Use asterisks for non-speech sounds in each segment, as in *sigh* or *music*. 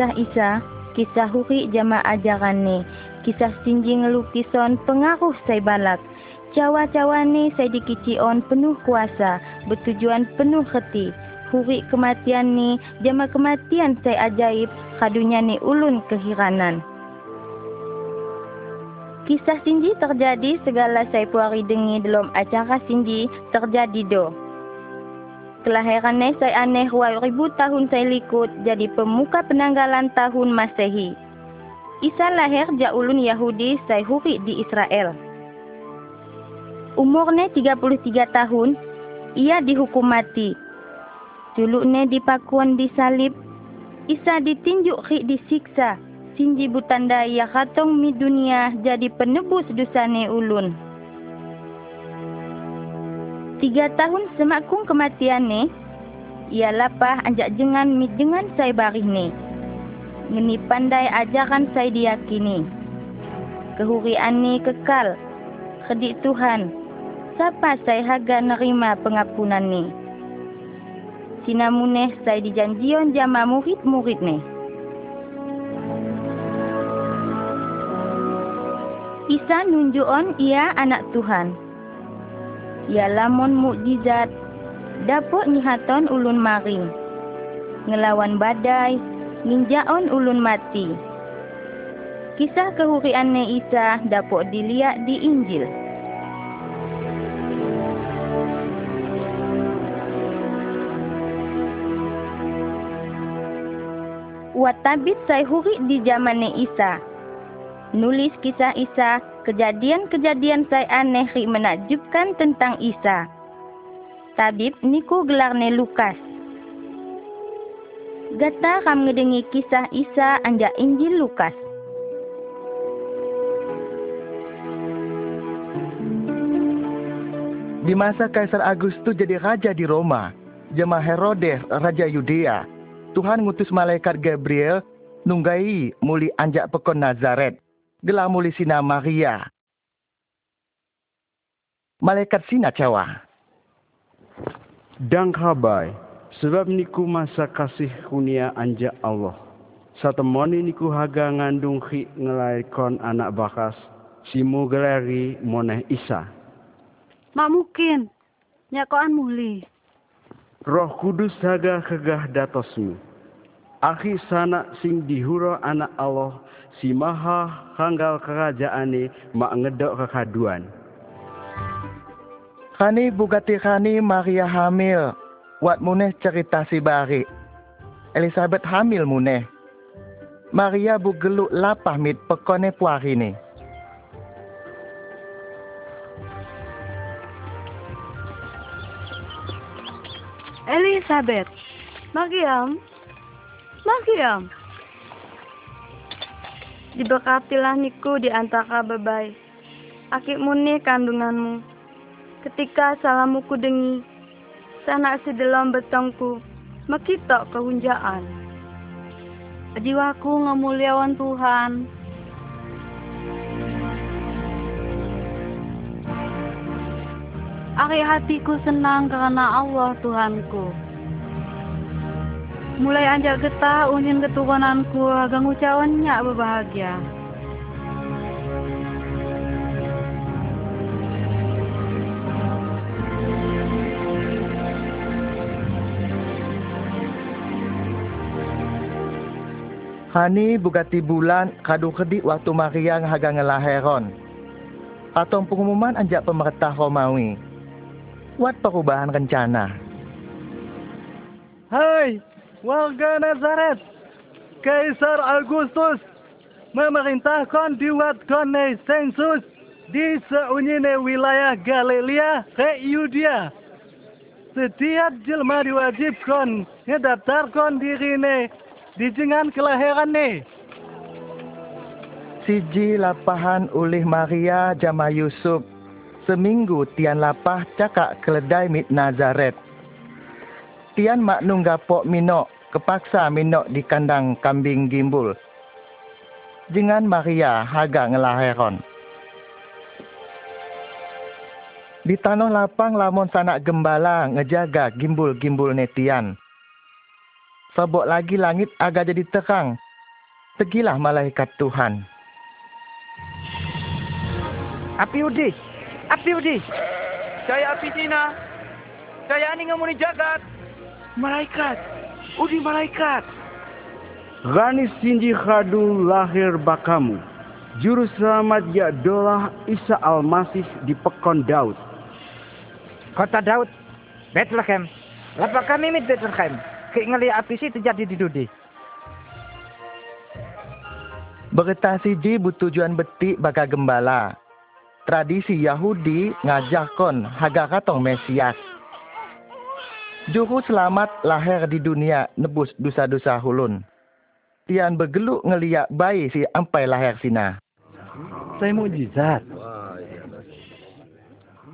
kisah Isa, kisah huri jama ajaran ni, kisah sinji ngelukison pengaruh saya balak. Cawa-cawa ni saya dikicion penuh kuasa, bertujuan penuh hati. Huri kematian ni, jama kematian saya ajaib, kadunya ni ulun kehiranan. Kisah Sinji terjadi segala saya puari dengi dalam acara Sinji terjadi do. Kelahirannya saya aneh ribu tahun saya likut jadi pemuka penanggalan tahun Masehi. Isa lahir ja ulun Yahudi saya huri di Israel. Umurnya 33 tahun, ia dihukum mati. Juluknya dipakuan di salib, Isa ditinjuk ri disiksa sinji butanda ya katong mi dunia jadi penebus dosane ulun. Tiga tahun semakung kematiane, ia lapah anjak jengan mi jengan saya barih ni. Ngeni pandai ajaran saya diyakini. Kehurian ni kekal, kedik Tuhan, siapa saya haga nerima pengapunan ni. Sinamuneh saya dijanjion jama murid-murid ni. Isa nunjukon ia anak Tuhan. Ia lamun mukjizat dapat nyihaton ulun maring. Ngelawan badai, ninjaon ulun mati. Kisah kehuriannya Isa dapat dilihat di Injil. Watabit saya huri di zamannya Isa nulis kisah Isa, kejadian-kejadian saya aneh menakjubkan tentang Isa. Tabib niku gelarne Lukas. Gata kam ngedengi kisah Isa anja Injil Lukas. Di masa Kaisar Agustus jadi raja di Roma, jemaah Herodes, raja Yudea, Tuhan ngutus malaikat Gabriel nunggai muli anjak pekon Nazaret gelamuli sina Maria. Malaikat sina cawa. Dang habai, sebab niku masa kasih kunia anja Allah. Satemoni niku haga ngandung khi ngelaikon anak bakas, simu geleri moneh Isa. Mak mungkin, nyakoan muli. Roh kudus haga kegah datosmu. Akhi sana sing dihuro anak Allah si maha hanggal kerajaane mak ngedok kekaduan. Kani bugati kani Maria hamil. Wat muneh cerita si bari. Elizabeth hamil muneh. Maria bugeluk lapah mit pekone puari ni. Elizabeth, Mariam, Mariam, Diberkatilah niku di antara bebai. Akik muni kandunganmu. Ketika salamuku dengi, sanak sedelom betongku, mekitok kehunjaan. Jiwaku ngemuliawan Tuhan. Ari hatiku senang karena Allah Tuhanku. Mulai anjak getah unin keturunanku agak ngucawannya berbahagia. Hani bugati bulan kadu kedik waktu Maria haga ngelaheron. Atau pengumuman anjak pemerintah Romawi. Wat perubahan rencana. Hai, warga Nazaret, Kaisar Agustus memerintahkan dibuatkan sensus di seunyine wilayah Galilea ke Yudea. Setiap jelma diwajibkan ngedaftarkan dirine di jengan kelahiran ne. Siji lapahan oleh Maria jama Yusuf. Seminggu tian lapah cakak keledai mit Nazaret tian mak nunggapok minok kepaksa minok di kandang kambing gimbul. Jangan Maria haga ngelahiron. Di tanah lapang lamun sanak gembala ngejaga gimbul-gimbul netian. Fabok lagi langit agak jadi terang. Tegilah malaikat Tuhan. Api udi. Api udi. Saya api Cina. Saya ani ngamuni jagat. Malaikat. Udi malaikat. Gani sinji khadu lahir bakamu. Juru selamat ya dolah Isa Al-Masih di pekon Daud. Kota Daud. Bethlehem. Lapa kami mit Bethlehem. Ngeliat api sih terjadi di Dudi. Begetasi di tujuan beti baka gembala. Tradisi Yahudi ngajak kon haga katong Mesias. Juru selamat lahir di dunia nebus dosa-dosa hulun. Tian bergeluk ngeliat bayi si ampai lahir sina. Saya mujizat.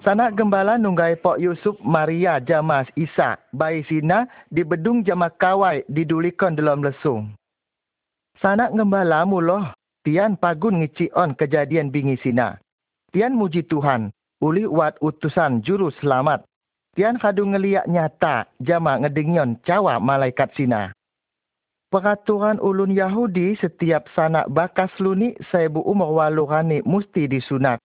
Sanak gembala nunggai Pok Yusuf Maria Jamas Isa bayi sina di bedung jama kawai didulikan dalam lesung. Sanak gembala muloh tian pagun ngicion kejadian bingi sina. Tian muji Tuhan uli wat utusan juru selamat. Tian kadu ngeliat nyata jama ngedengion cawa malaikat sina. Peraturan ulun Yahudi setiap sanak bakas luni saibu umur walurani musti disunat.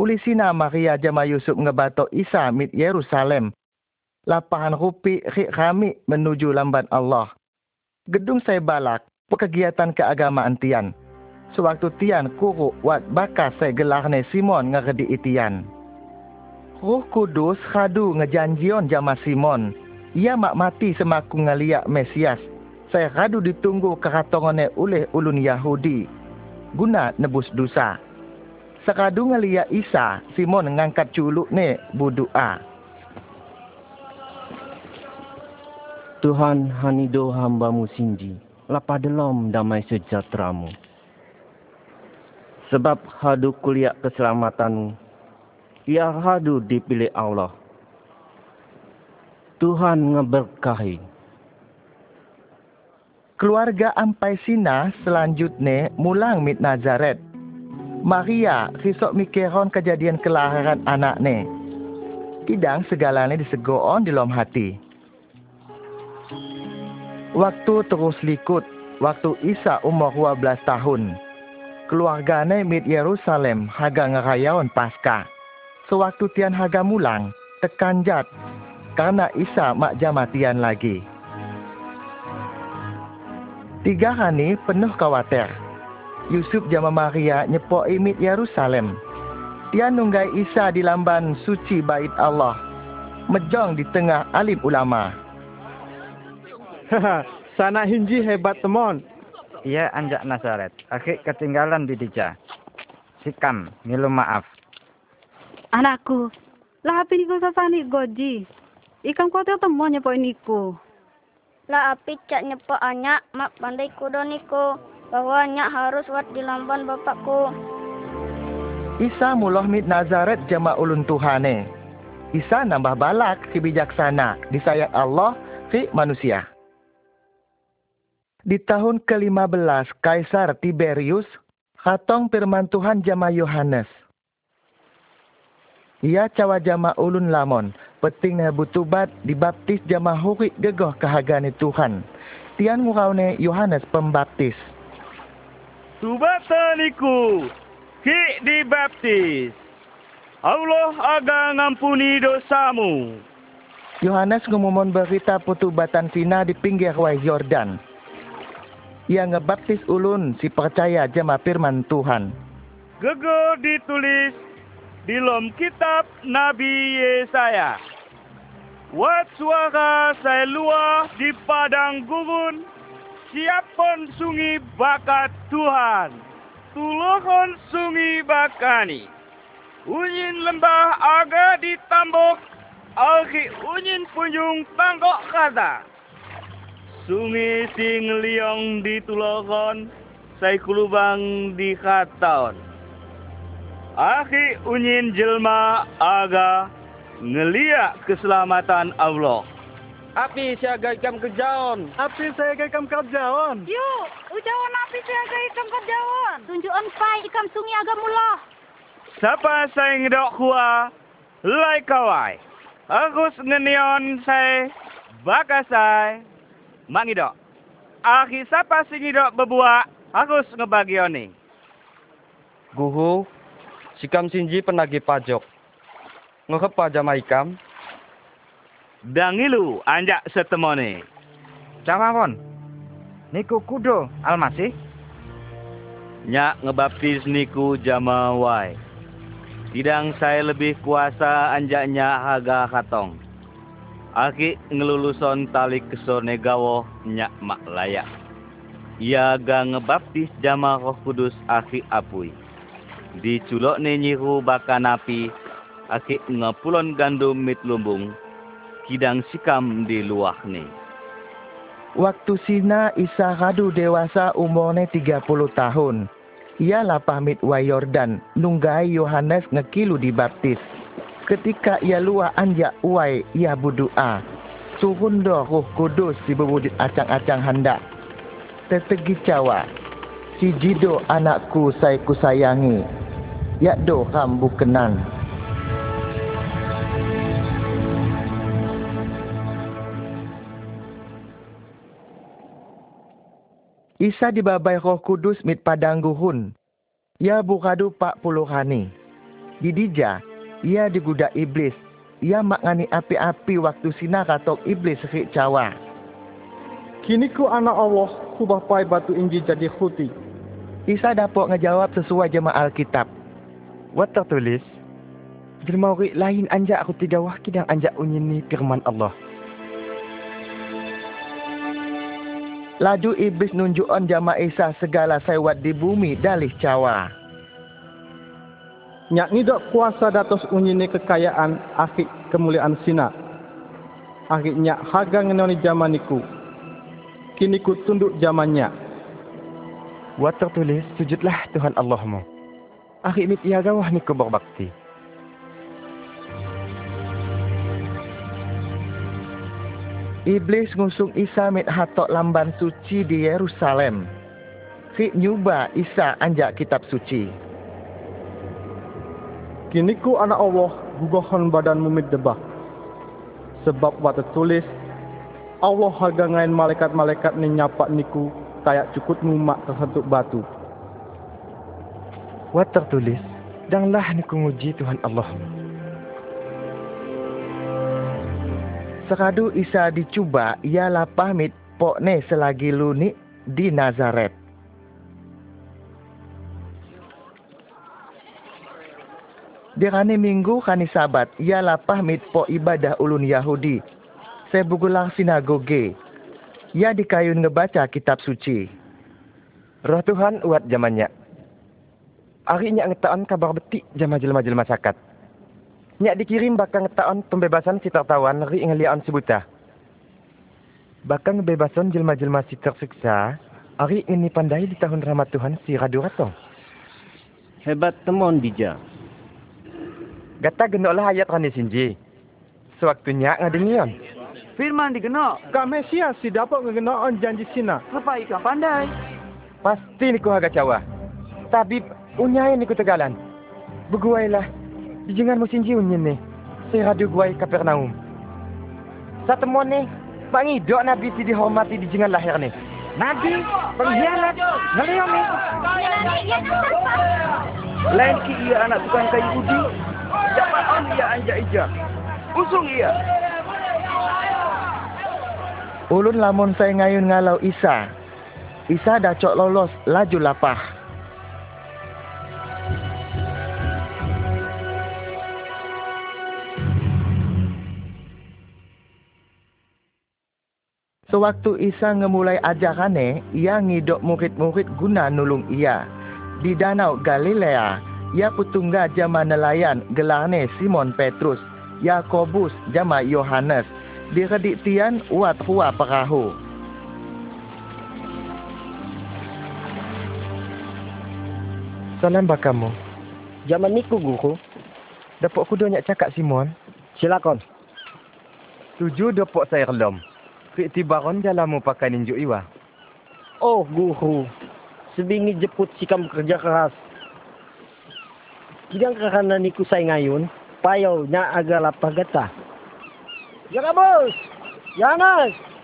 Uli sina Maria jama Yusuf ngebato Isa mit Yerusalem. Lapangan rupi rik kami menuju lamban Allah. Gedung saya balak, pekegiatan keagamaan tian. Sewaktu tian kuru wat bakas saya gelarne Simon ngeredi itian. Ruh kudus kadu ngejanjion jama Simon. Ia mak mati semaku ngeliak Mesias. Saya kadu ditunggu keratongone oleh ulun Yahudi. Guna nebus dosa. Sekadu ngeliat Isa, Simon ngangkat culuk ne budua. Tuhan hanido hambamu sinji, lapa delom damai sejahteramu. Sebab hadu kuliah keselamatanmu, ia hadu dipilih Allah. Tuhan ngeberkahi. Keluarga ampai sina selanjutnya mulang mit Nazaret. Maria risok mikiron kejadian kelahiran anaknya. Idang segalanya disegoon di lom hati. Waktu terus likut, waktu Isa umur 12 tahun. Keluarganya mit Yerusalem haga ngerayaon pasca. Sewaktu tian haga mulang, tekanjat karena Isa mak jamatian lagi. Tiga hari penuh khawatir. Yusuf jama Maria nyepok imit Yerusalem. Dia nunggai Isa di lamban suci bait Allah. Mejong di tengah alim ulama. Sana hinji hebat temon. Ia anjak Nazaret. Akhir ketinggalan di Dija. Sikam, ngilu maaf. Anakku, lah api niko sasani goji. Ikan kuatir temo nyepo niku. Lah api cak nyepo anyak, mak pandai kudo niku. Bahwa anyak harus wat di lamban bapakku. Isa muloh mit Nazaret jama ulun Tuhane. Isa nambah balak ki bijaksana, disayang Allah ki manusia. Di tahun ke-15 Kaisar Tiberius, katong firman Tuhan jama Yohanes. Ia cawa jama ulun lamon, petingnya butubat dibaptis jama huri gegoh kahagane Tuhan. Tian nguraune Yohanes Pembaptis. Tubataniku, ki dibaptis. Allah aga ngampuni dosamu. Yohanes ngumumon berita putubatan Sina di pinggir Wai Yordan. Ia ngebaptis ulun si percaya jama firman Tuhan. Gego ditulis di dalam kitab Nabi Yesaya. Wat suara saya luah di padang gurun, siapon sungi bakat Tuhan, tulohon sungi bakani. Unyin lembah aga ditambok, alki unyin punjung tanggok kata. Sungi sing liong ditulohon, saya kulubang di katon. Aki unyin jelma aga ngeliat keselamatan Allah. Api siaga ikam kejaon. Api saya ikam kerjaon. Yuk, ujawan api siaga ikam kerjawan. Tunjukan pai ikam sungi agak mulah. Siapa saya ngedok kuah, lai kawai. Agus ngenion saya, baka saya. Mangidok. Aki siapa sing ngidok bebuak harus ngebagioni. Guhu, sikam sinji penagih pajak. Ngekep pajama ikam. Dangilu anjak setemone. Cawawon. Niku kudo almasih. Nyak ngebaptis niku jamawai. Tidang saya lebih kuasa anjaknya haga katong. Aki ngeluluson tali kesone gawo nyak mak layak. Ia ga ngebaptis jama roh kudus aki apui. Di culok ne nyiru baka napi, aki ngepulon gandum mit lumbung, kidang sikam di luah ne. Waktu Sina Isa kadu dewasa umurnya 30 tahun. Ia lah pamit wa Yordan, nunggai Yohanes ngekilu dibaptis. Ketika ia luar anjak uai, ia berdoa. Turun doh roh kudus di bebudit acang-acang hendak. Tetegi cawa. Si jido anakku saya kusayangi. Yak do kam bukenan. Isa dibabai roh kudus mit padang guhun. Ia bukadu pak puluh hani. Di dija, ia digudak iblis. Ia makngani api-api waktu sina katok iblis sekik cawa. Kini ku anak Allah, ku bapai batu inji jadi khuti. Isa dapat ngejawab sesuai jemaah Alkitab. Wat tertulis, Jelma lain anjak aku tiga wah kidang anjak unyini firman Allah. Ladu iblis nunjukon jama Isa segala sewat di bumi dalih cawa. Nyak ngidok kuasa datos unyini kekayaan akhir kemuliaan sina. Akhir nyak haga ngenoni zamaniku. Kini ku tunduk zamannya. Wat tertulis, sujudlah Tuhan Allahmu. Akhir mit ia gawah niku berbakti. Iblis ngusung Isa mit hatok lamban suci di Yerusalem. Fik nyuba Isa anjak kitab suci. Kini ku anak Allah gugohon badan mumit debah. Sebab waktu tulis, Allah harga ngain malaikat-malaikat ni nyapak niku kayak cukut ngumak tersentuk batu. Wat tertulis, danglah niku nguji Tuhan Allah. Sekadu Isa dicuba, ia lapah mit pokne selagi lunik di Nazaret. Di kani minggu kani sabat, ia lapah mit po ibadah ulun Yahudi. Bukulah sinagoge. Ia dikayun ngebaca kitab suci. Roh Tuhan uat zamannya. Ari nyak ngetaan kabar betik jama jelma-jelma sakat. Nyak dikirim bakal ngetaan pembebasan si tertawan ri ngeliaan si buta. Bakal ngebebasan jelma-jelma si tersiksa, ari ini pandai di tahun rahmat Tuhan si Radu Ratong. Hebat temon dija. Gata genoklah ayat rani sinji. Sewaktunya ngadengion. Firman digenok. Kak Mesias si dapat ngegenoan janji sina. Apa ikan pandai? Pasti niku haga cawa. Tabib unyai niku tegalan. Beguailah. Dijengan musim jiunyin nih. Si Radu guai Kapernaum. Satemon nih. Pangidok Nabi si dihormati di jengan lahir nih. Nabi, pengkhianat, ngeliong nih. Lain ki ia anak tukang kayu. Dapat on ia anjak ija. Usung ia. Ulun lamun saya ngayun ngalau Isa. Isa dah cok lolos, laju lapah. Sewaktu Isa ngemulai ajarannya, ia ngidok murid-murid guna nulung ia. Di danau Galilea, ia putungga jama nelayan gelarne Simon Petrus, Yakobus jama Yohanes. Di redik tian uat hua perahu. Salam bakamu. Zaman niku guru. Dapat aku cakap Simon. Silakan. Tujuh dapat saya relom. Kiitibaron jala mo pakanin jo iwa. Oh, guru. Sebingi jeput sikam kerja keras. Kidang karena niku ngayun, payau payaw na lapar getah. Yaga bos! Yanas! Ya,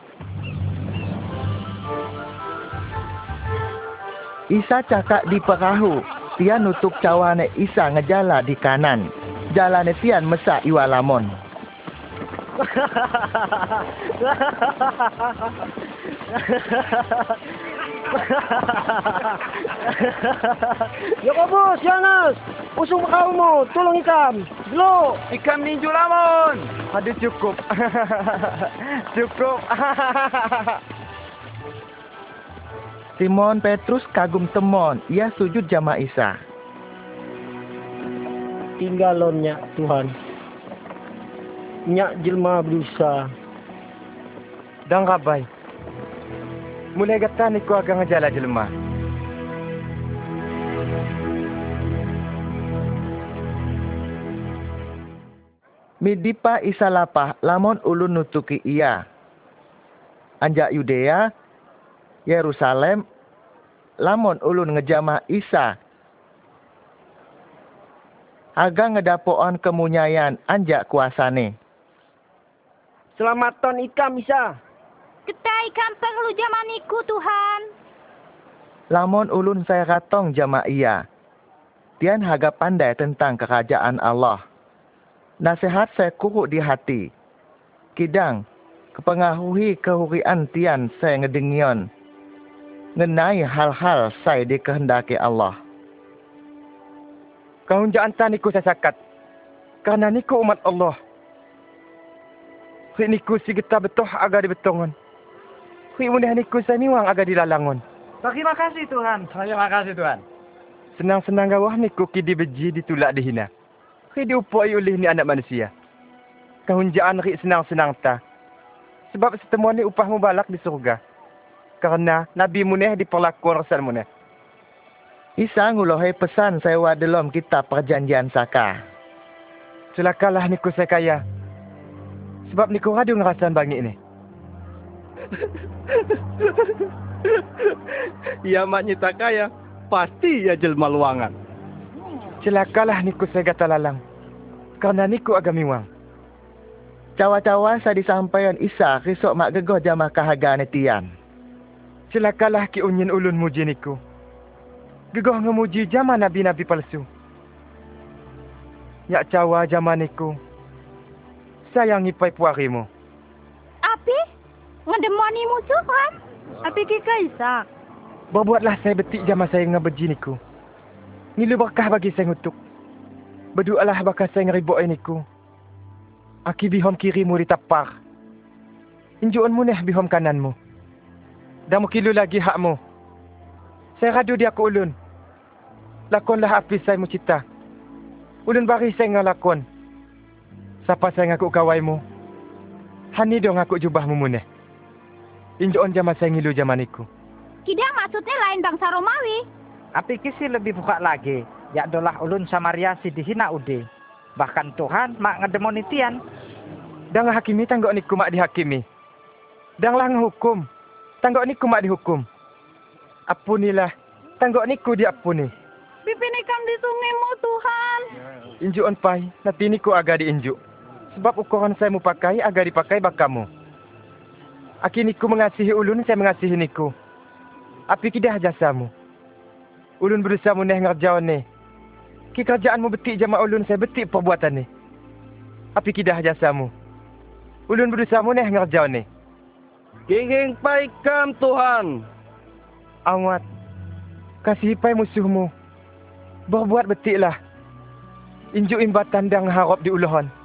Isa cakak di perahu. Tian nutup cawane Isa ngejala di kanan. Jalane Tian mesak iwa lamon. *laughs* Yakobus, Yohanes, usung kaumu, tolong ikam. Dulu. Ikam ninju lamon. Aduh cukup. *laughs* cukup. *laughs* Simon Petrus kagum temon. Ia sujud jama Isa. Tinggalonnya Tuhan. Nyak jelma berusaha. Dan rabai. Mulai gata niku akan ngejala jelma. Midipa Isa lapah lamon ulun nutuki ia. Anjak Yudea, Yerusalem, lamon ulun ngejamah Isa. Aga ngedapoan kemunyayan anjak kuasane. Selamatan ikam bisa. Ketai kampung lu jamaniku Tuhan. Lamon ulun saya katong jama ia. Tian haga pandai tentang kerajaan Allah. Nasihat saya kuruk di hati. Kidang, kepengaruhi kehurian tian saya ngedengion. Ngenai hal-hal saya dikehendaki Allah. Kau jangan niku saya sakat. Karena niku umat Allah. Rik niku si kita betul agak dibetongan. Rik mudah niku saya niwang agak dilalangon. Terima kasih Tuhan. Terima kasih Tuhan. Senang-senang gawah niku kidi beji ditulak dihina. Rik diupai oleh ni anak manusia. Kahunjaan rik senang-senang ta. Sebab setemuan ni upah mubalak di surga. Karena Nabi muneh diperlakuan Rasul muneh. Isa ngulohai pesan saya dalam kitab perjanjian saka. Celakalah niku saya kaya. Sebab niku radu ngerasan bangi ni. Ya maknya tak kaya, pasti ya jelma luangan. Celakalah niku saya kata lalang. Karena niku agamiwang. Cawa-cawa saya disampaikan Isa risok mak gegoh jama kahaga netian. Celakalah ki unyin ulun muji niku. Gegoh ngemuji jama nabi-nabi palsu. Ya cawa jama niku. Sayangi pai puarimu. Api? Ngedemoni musuh kan? Api kika Isak. Berbuatlah saya betik jama saya ngebeji niku. Nilu berkah bagi saya ngutuk. Berdoalah bakal saya ngeribuk niku. Aki bihom kirimu ditapar. Injuan muneh bihom kananmu. Dan mukilu lagi hakmu. Saya radu dia ku ulun. Lakonlah api saya mucita. Ulun bari saya ngalakon. Siapa saya ngaku kawaimu? Hani dong ngaku jubahmu muneh. Injuan jama saya ngilu jamaniku. Kidang maksudnya lain bangsa Romawi. Api kisi lebih buka lagi. Ya dolah ulun Samaria si dihina ude. Bahkan Tuhan mak ngedemoni tian. Dan hakimi tanggok niku mak dihakimi. Dan lah ngehukum. Tanggok niku mak dihukum. Apunilah. Tanggok niku diapuni. Pipin ikam di sungaimu Tuhan. Injuan pai. Nanti niku agak diinjuk. Sebab ukuran saya mau pakai agak dipakai bakamu. Aki niku mengasihi ulun, saya mengasihi niku. Api kidah jasamu. Ulun berusaha muneh ngerjawan ni. Ki kerjaanmu betik jama ulun, saya betik perbuatan ni. Api kidah jasamu. Ulun berusaha muneh ngerjawan ni. Kinging paikam Tuhan. Awat. Kasih pai musuhmu. Berbuat betiklah. Injuk imbatan dan harap di uluhan.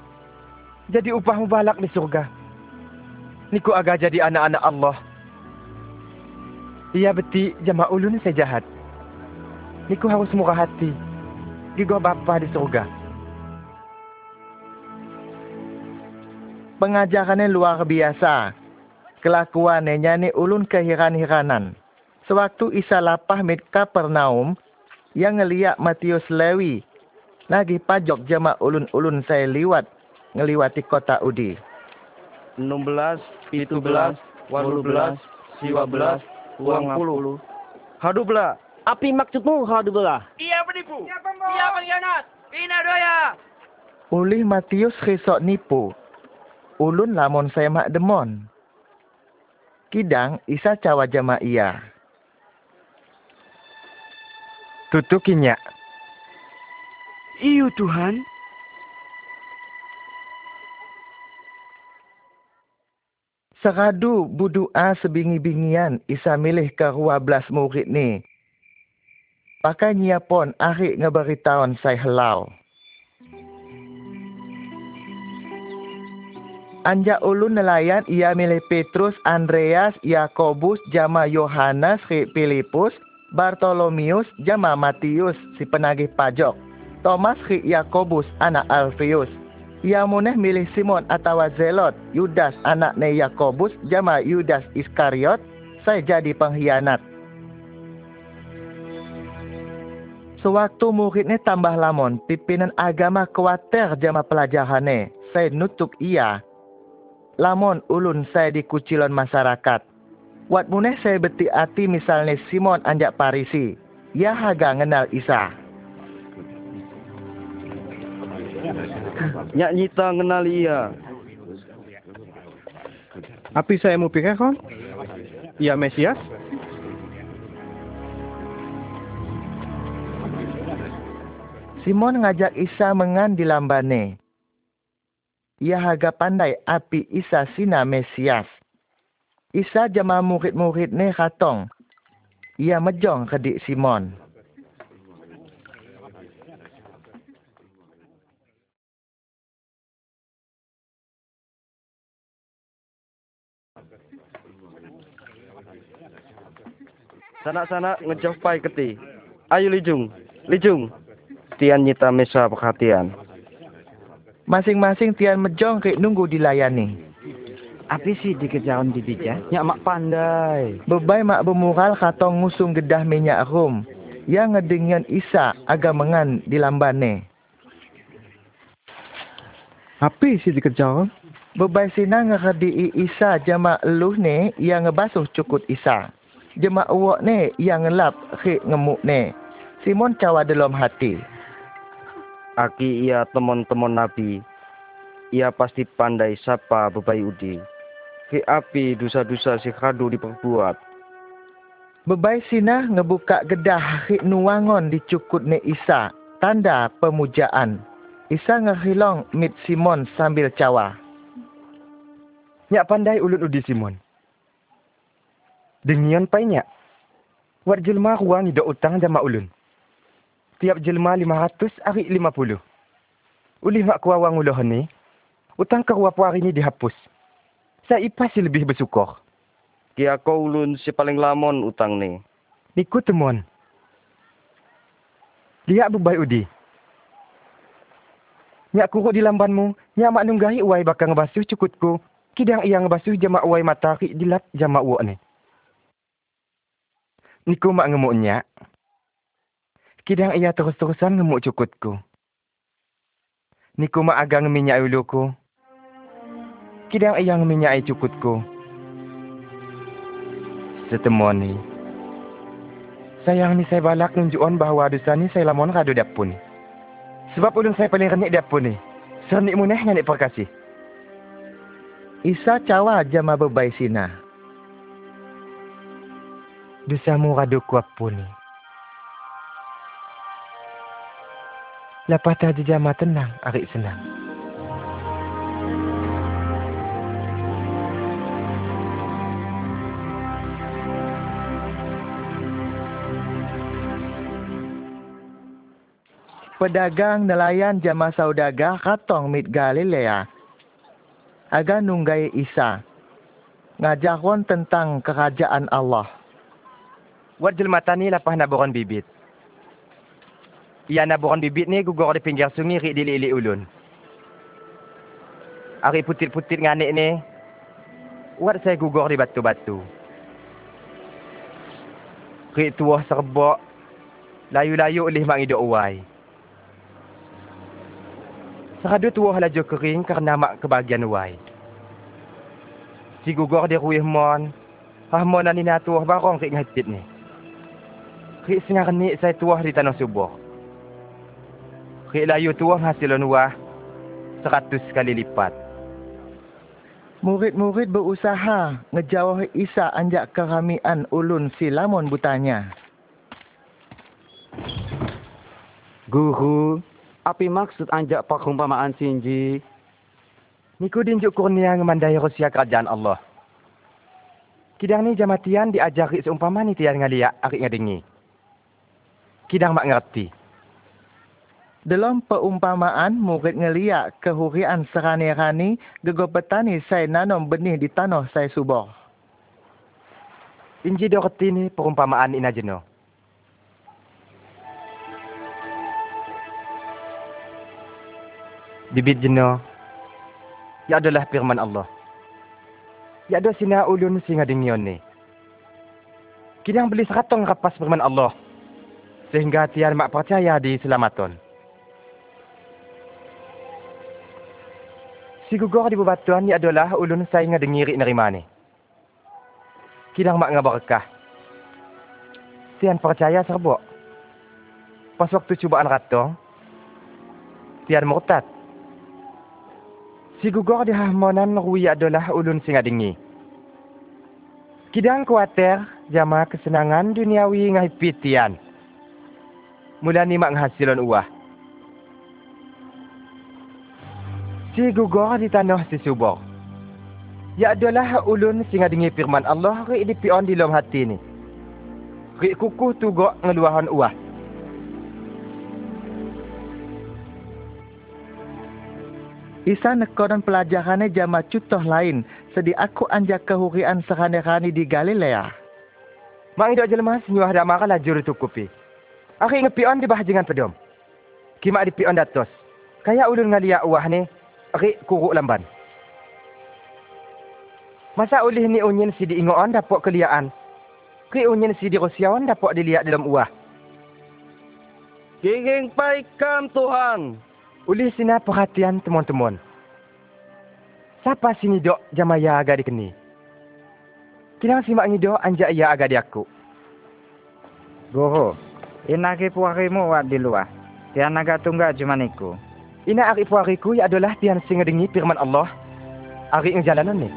Jadi upahmu balak di surga. Niku agak jadi anak-anak Allah. Ia betik jama ulun saya jahat. Niku harus murah hati. Gigo bapa di surga. Pengajarannya luar biasa. Kelakuannya nyani ulun kehiran-hiranan. Sewaktu Isa lapah mit Kapernaum, yang ngeliat Matius Lewi, lagi pajok jama ulun-ulun saya liwat, ngeliwati kota Udi. 16, 17, 18, 19, 20. Hadu belah. Api maksudmu hadu belah? Ia penipu. Ia pengkhianat. Ina doya. Ulih Matius risok nipu. Ulun lamun saya mak demon. Kidang Isa cawa jama ia. Tutukinya. Iyo Tuhan. Seradu budua sebingi-bingian isa milih ke 12 murid ni. Pakai pon akhir ngeberitahuan saya helau. Anja ulun nelayan ia milih Petrus, Andreas, Yakobus, jama Yohanes, Filipus, Bartolomius, jama Matius, si penagih pajak. Thomas, Yakobus, anak Alfius. Ia muneh milih Simon atau Zelot, Yudas, anak ne Yakobus, jama Yudas Iskariot, saya jadi pengkhianat. Sewaktu muridnya tambah lamon, pimpinan agama khawatir jama pelajarannya. Saya nutuk ia, Lamun ulun saya dikucilon masyarakat. Wat muneh saya beti hati misalnya Simon anjak Parisi. Ia haga ngenal Isa. *coughs* Nyak nyita ngenal ia. Api saya mau pikir kon? Ia Mesias? Simon ngajak Isa mengan di lambane ia haga pandai api Isa sina Mesias. Isa jama murid-murid ne katong. Ia mejong kedik Simon. Sanak-sanak ngejauh pai keti. Ayo lijung, lijung. Tian nyita mesa perhatian. Masing-masing tian mejong ke nunggu dilayani. Apa sih dikejaran di bija? Ya mak pandai. Bebai mak bermural katong ngusung gedah minyak rum. Yang ngedengyan Isa agak mengan di lambane. Apa sih dikejaran? Bebai sina ngekedi Isa jama eluh ne yang ngebasuh cukut Isa. Jema uwak ne yang ngelap khik ngemuk ne. Simon cawa dalam hati. Aki ia teman-teman Nabi. Ia pasti pandai sapa bebai udi. Ki api dosa-dosa si kadu diperbuat. Bebai sina ngebuka gedah hik nuangon dicukut ne Isa. Tanda pemujaan. Isa ngehilong mit Simon sambil cawa. Nyak pandai ulut udi Simon. Dengian pai nyak. Wat jelma ruang ni utang jama ulun tiap jelma lima ratus hari lima puluh. Ulih mak kuawang uloh ni, utang kerua hari ni dihapus. Saya pasti lebih bersyukur. Kia kau ulun si paling lamon utang ni. Niku temuan. Lihat bebai udi. Nyak kuruk di lambanmu, nyak mak nunggahi uai bakal ngebasuh cukutku. Kidang ia ngebasuh jama uai matahari dilat jama uak ni. Niku mak ngemuk nyak. Kidang ia terus-terusan ngemuk cukutku. Niku mak agak ngeminyak uluku. Kidang ia ngeminyak cukutku. Setemuan ni. Sayang ni saya balak nunjukkan bahawa dosa ni saya lamon kado dapun. Sebab ulun saya paling renik dapun ni. Sernik muneh nganik perkasih. Isa cawa jama bebai sina. Dosamu kado kuap pun ni. Lepas tadi jama tenang, arik senang. Pedagang nelayan jama saudaga katong mit Galilea. Aga nunggai Isa. Ngajakon tentang kerajaan Allah. Wat jelmata ni lepas naburan bibit. Ia naburan bibit ni gugor di pinggir sungai rik dili ulun. Ari putit-putit nganik ni. Wat saya gugor di batu-batu. Rik tuah serbok. Layu-layu oleh mak hidup uai. Seradu tuah laju kering kerana mak kebagian uai. Si gugor di ruih mon. Ahmon ani na tuah barong rik ngatit ni. Rik sengar ni saya tuah di tanah subuh. Kek layu tuang hasilon wah seratus kali lipat. Murid-murid berusaha ngejauh Isa anjak keramian ulun si lamun butanya. Guru, api maksud anjak perumpamaan sinji? Niku dinjuk kurnia ngemandai rahasia kerajaan Allah. Kidang ni jamatian diajari seumpama ni tian ngaliak arik ngadengi. Kidang mak ngerti. Dalam peumpamaan murid ngeliak kehurian serani-rani gego petani saya nanom benih di tanah saya subur. Inji doreti ni perumpamaan ina jeno. Bibit jeno. Ya adalah firman Allah. Ya ada sina ulun singa dengion ni. Kidang beli seratong rapas firman Allah. Sehingga tian mak percaya di selamaton. Si gugor di bebatuan ni adalah ulun saya ngadengiri nerima ni. Kidang mak ngabarakah. Tian percaya serbuk. Pas waktu cubaan ratong, tian murtad. Si gugor di hahmonan rui adalah ulun singa dengi. Kidang kuater jama kesenangan duniawi ngahipit tian. Mula ni mak nghasilon uah. Si gugor di tanah si subur. Ya adalah ulun singa dengi firman Allah ri di pion di dalam hati ni. Ri kukuh tugok ngeluahan uah. Isa nekodan pelajarannya jama contoh lain sedi aku anjak kehurian serani-rani di Galilea. Mak idok jelma senyuah dak mara lajur tukupi. Aki ngepion di bahajangan pedom. Kimak di pion datos. Kaya ulun ngaliak uah ni, ri kuruk lamban. Masa ulih ni unyin si diingoan dapok keliaan. Ri unyin si dirosiawan dapok dilihat dalam uah. Kinging paikam Tuhan. Uli sina perhatian teman-teman. Siapa sini dok jamaya agak dikeni? Kinang simak ngido anjak ia agak di aku. Guru, ina ki puarimu wat di luar. Tian agak tunggal jumaniku. Ina ari puariku ya adalah tian sing ngedengi firman Allah. Ari ing jalanan ni.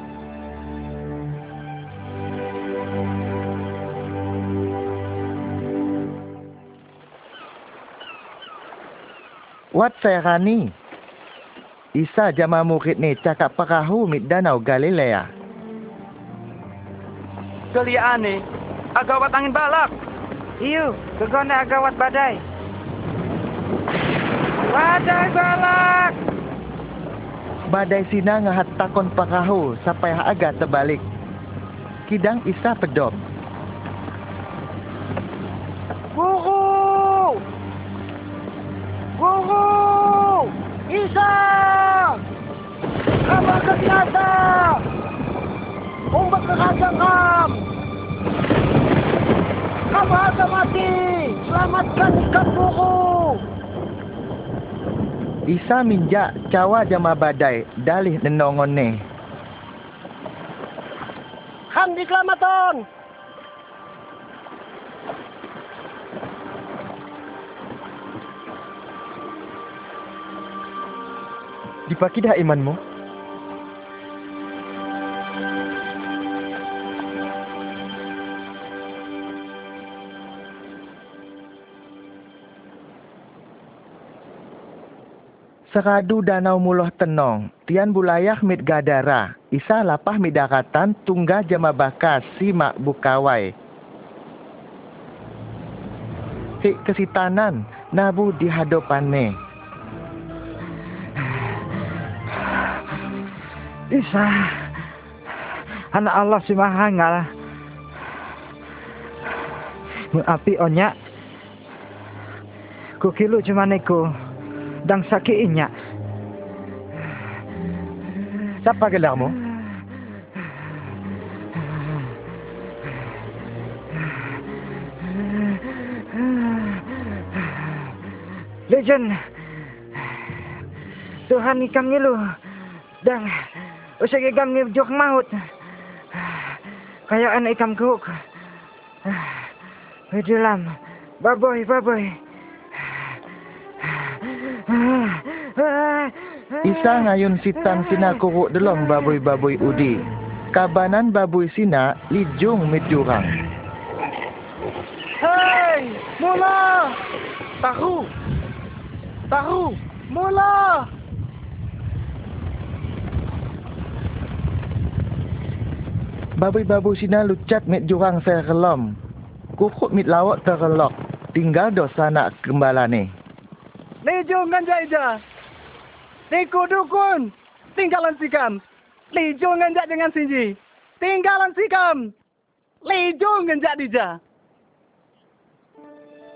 Wat saya rani. Isa jama murid ni cakap perahu mit danau Galilea. Keliaan ni, agawat angin balak. Iyo, kegone agawat badai. Badai balak! Badai sina ngahat takon perahu sampai agak terbalik. Kidang Isa pedop. Kam! Kamu mati! Selamatkan guru! Isa minjak cawa jama badai dalih nenongon ni. Ham di kelamaton! Dipaki dah imanmu? Seradu danau muloh tenong, tian bulayah mit gadara, isa lapah mit daratan jama bakas si mak bukawai. Hik kesitanan, nabu di hadapanne. Isa, anak Allah si mahangal. Api onyak. Kukilu cuma niku. Dang sakit inyak. Siapa gelarmu? Legend. Tuhan ikam ngilu. Dan usag ikam ngibjuk maut. Kaya anak ikam kuk. Hidulam. Baboy, baboy. Isa ngayun sitan sina kuruk delong baboy-baboy udi. Kabanan baboy sina lijung mit jurang. Hei! Mula! Tahu, Tahu, mula. Babu-babu sina lucat mit jurang saya kelom. Kukut mit lawak terelok. Tinggal dosa nak gembalane. Lijo nganjak ija. Niku dukun. Tinggalan sikam. Lijo nganjak dengan sinji. Tinggalan sikam. Lijo nganjak dija.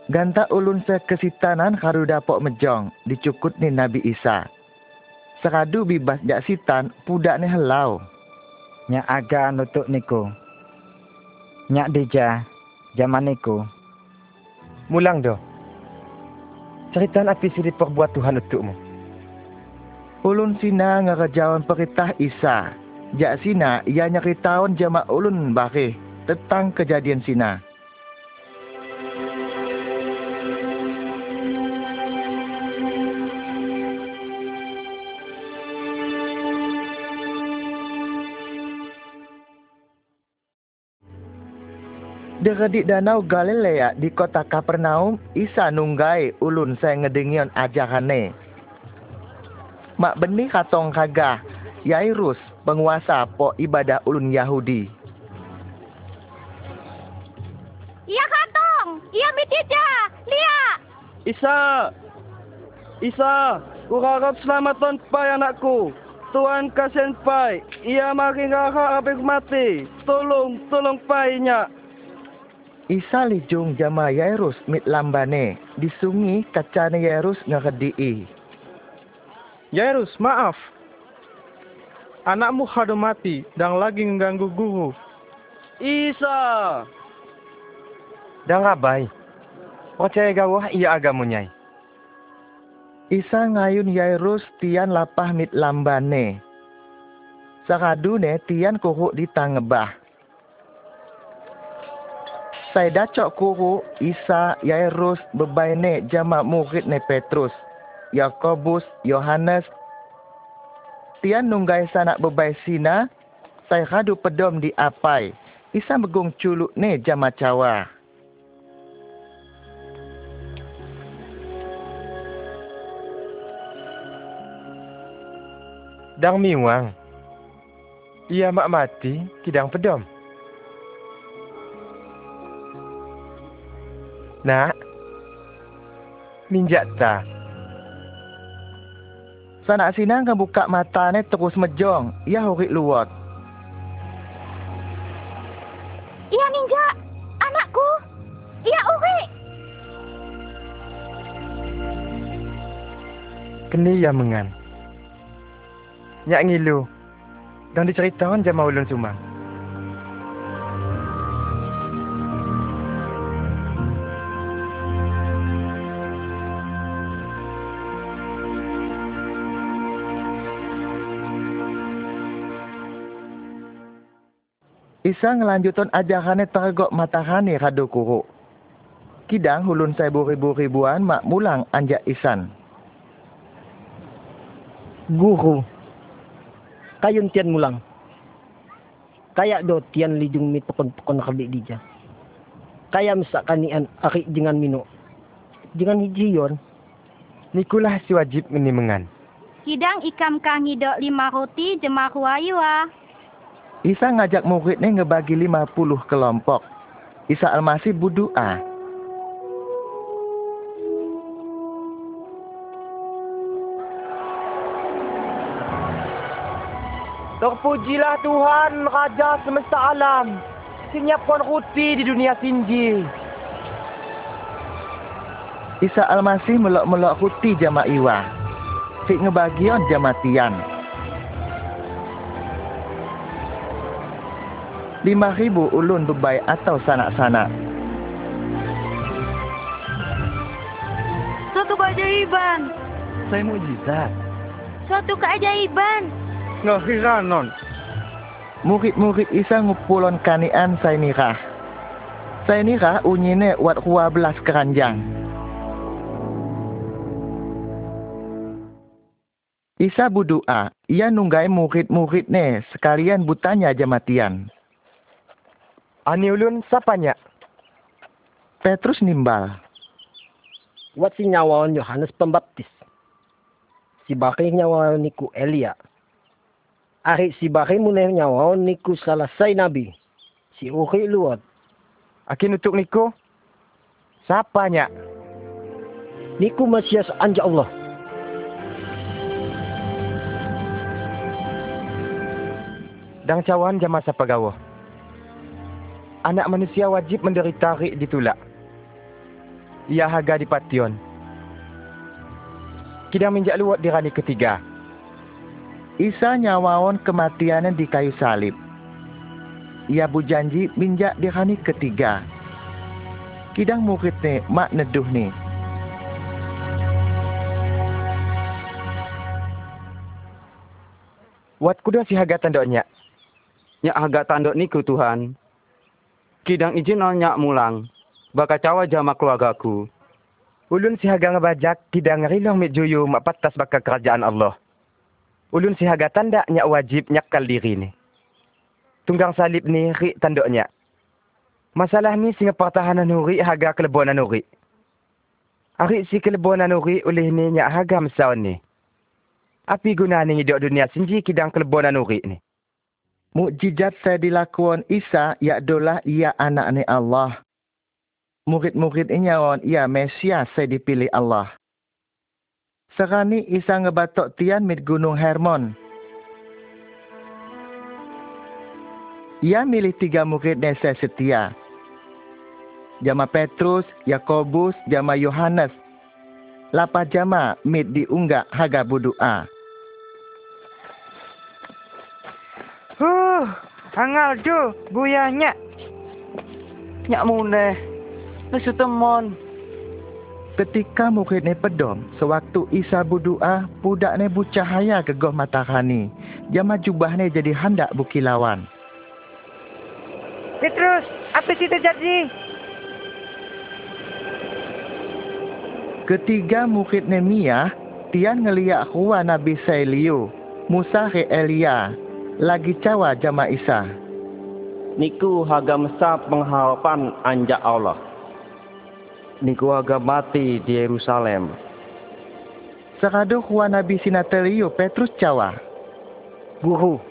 Ganta ulun saya kesitanan karu dapok mejong. Dicukut ni Nabi Isa. Seradu bibas jak sitan, pudak ni helau. Nyak aga nutuk niku. Nyak dija, zaman niku. Mulang do. Cerita api siri perbuat Tuhan untukmu. Ulun sina ngerajawan perintah Isa. Jak sina ia nyeritaun jama ulun bakih tentang kejadian sina. Deredik danau Galilea di kota Kapernaum, Isa nunggai ulun saya ngedengion ajarane. Mak benih katong kagah, Yairus, penguasa po ibadah ulun Yahudi. Iya katong, iya mitija, lia. Isa! Isa! Kurarap selamaton pai anakku. Tuhan kasihan pai. Ia makin ngara habis mati. Tolong, tolong pai nyak. Isa lijung jama Yairus mit lambane. Disungi kacane Yairus ngeredii. Yairus, maaf. Anakmu hadu mati dan lagi mengganggu guru. Isa! Dan rabai. Percaya gawah ia agamunyai. Isa ngayun Yairus tian lapah mit lambane. Sakadune tian kuhu di tangebah. Saya dacok kuhu Isa Yairus bebaine jama murid ne Petrus, Yakobus, Yohanes. Tian nunggai sanak bebai sina, saya kadu pedom di apai. Isa megung culuk ne jama cawa. Dang miwang. Ia mak mati, kidang pedom. Nak, minjak ta. Sanak sina ngebuka mata ne terus mejong. Ia hurik luwak. Iya ninja, anakku. Iya uri. Keni ya mengan. Nyak ngilu. Dan diceritakan jama ulun sumang. Isa ngelanjuton ajarane tergok matahane kado kuru. Kidang hulun saya buri-buribuan mak mulang anjak isan. Guru. Kayun tian mulang. Kayak do tian lijung mit pekon-pekon kerdik dija. Kaya misak kanian aki jangan mino. Jangan hijiyon. Nikulah si wajib ini mengan. Kidang ikam kang hidok lima roti jemah wayua. Isa ngajak muridnya ngebagi 50 kelompok. Isa Almasih berdoa. Terpujilah Tuhan Raja semesta alam. Senyapkan roti di dunia sinji. Isa Almasih melok-melok roti jama iwa. Sik ngebagion jamatian. Lima ribu ulun bebai atau sanak-sanak. Suatu keajaiban. Saya mujizat. Suatu keajaiban. Ngahiranon. Murid-murid Isa ngupulon kanian saya nirah. Saya nirah unyine wat 12 keranjang. Isa berdoa, ia nunggai murid-murid ne sekalian butanya jamatian. Ani ulun sapanya? Petrus nimbal. Wat si nyawawan Yohanes Pembaptis. si baki nyawa niku Elia. Ari si baki mune nyawa niku salah say nabi. Si uki luat. Akin untuk niku? Siapa nyak? Niku Mesias anja Allah. Dan cawan jama siapa gawa? Anak manusia wajib menderita rik ditulak. Ia haga di pation. Kidang minjak luat dirani ketiga. Isa nyawawon kematiannya di kayu salib. Ia berjanji minjak dirani ketiga. Kidang murid ni mak neduh ni. Wat kuda si haga tandok nyak. Haga tandok niku Tuhan. Kidang izin nyak mulang. Baka cawa jama keluargaku. Ulun si haga ngebajak kidang rilong mit juyu mak patas baka kerajaan Allah. Ulun si haga tanda nyak wajib nyakal diri ni. Tunggang salib ni ri tandok nyak. Masalah ni singa pertahanan huri haga kelebonan huri. Ari si kelebonan huri oleh ni nyak haga mesawan ni. Api guna ni hidup dunia sinji kidang kelebonan huri ni. Mukjizat saya dilakukan Isa yakdolah ia anak ni Allah. Murid-murid inyawan ia Mesias saya dipilih Allah. Serani Isa ngebatok tian mit gunung Hermon. Ia milih tiga murid nesa setia. Jama Petrus, Yakobus, jama Yohanes. Lapa jama mit diunggak haga budua. Huh, hangal jo, guyanya. Nyak muneh. Lesu temon. Ketika murid ni pedom, sewaktu Isa berdoa, budak ni bercahaya ke goh matahari. Jama jubah ni jadi hendak bukilauan. Petrus, apa sih terjadi? Ketiga murid Nemia, tian ngeliat huwa Nabi Sailiu, Musa ke Elia, lagi cawa jama Isa. Niku haga mesa pengharapan anjak Allah. Niku haga mati di Yerusalem. Seradu huwa Nabi Sinateliu, Petrus cawa. Guru,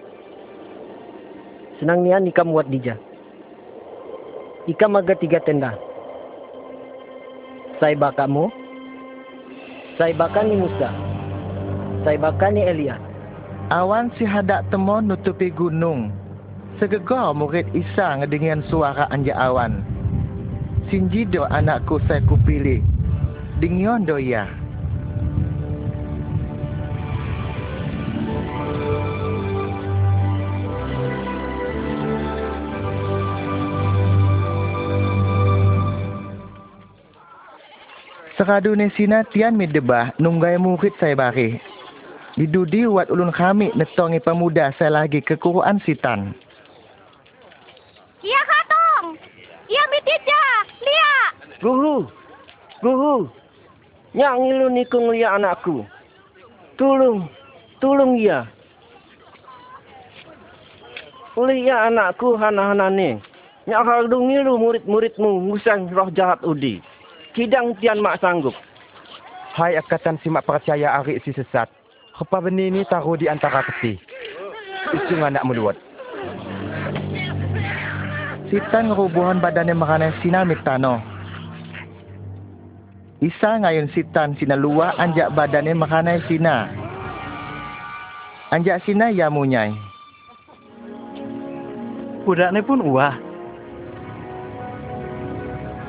senang nian ikam buat dija. Ikam aga tiga tenda. Saya bakamu, saya bakani Musa, saya bakani Elia. Awan si hadak temon nutupi gunung. Segegor murid Isa ngedengian suara anja awan. Sinji do anakku saya kupilih. Dingion do ya. Seradu nesina tian mi debah nunggai murid saya bari. Didudi wat ulun kami netongi pemuda saya lagi kekuruan sitan. Iya katong. Iya mitija. Lia. Guru, guru, nyak ngilu niku ngeliat anakku. Tolong, tolong ya. Lihat anakku hana-hana ni. Nyak harus ngilu murid-muridmu ngusang roh jahat udi. Kidang tian mak sanggup. Hai akatan si mak percaya ari si sesat. Kepa benih ni taruh di antara keti. Isung anak meluat. Sitan ngerubuhan badannya makanan sinamit tano. Isa ngayun sitan sina luar anjak badannya makanan sina. Anjak sina ya munyai. Budak ni pun uah.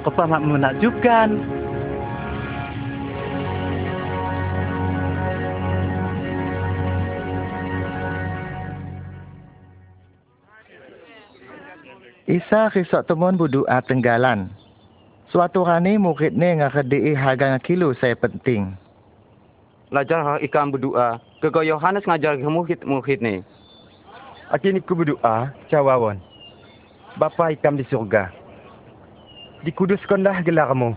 Kepa mak menakjubkan. Isa risok temuan berdoa tenggalan. Suatu rani murid ni ngakadei harga kilo saya penting. Lajar ikam berdoa. Kego Yohanes ngajar ke murid-murid ni. Akin ku berdoa, cawawon. Bapa ikam di surga. Dikuduskanlah gelarmu.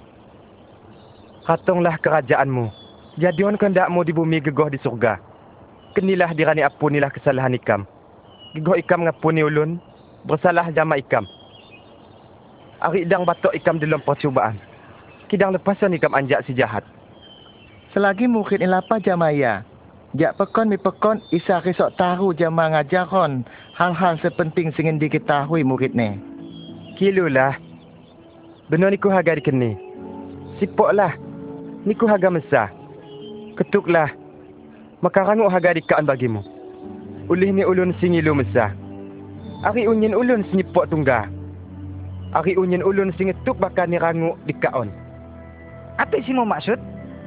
Katonglah kerajaanmu. Jadion kehendakmu di bumi gegoh di surga. Kenilah dirani apunilah kesalahan ikam. Gegoh ikam ngapuni ulun, bersalah jama ikam. Ari dang batok ikam dalam percubaan. Kidang lepasan ikam anjak si jahat. Selagi murid ilapa jamaya, Jak pekon mi pekon isa kisok tahu jama ngajaron hal-hal sepenting sing diketahui murid ni. Kilulah. Benar niku harga dikeni. Sipoklah. Niku harga mesah. Ketuklah. Maka rangu harga dikaan bagimu. Ulih ni ulun singilu mesah. Ari unyin ulun senyipok tunggal. Ari unyin ulun singetuk bakal ni rangu dikaon. Apa sih mau maksud?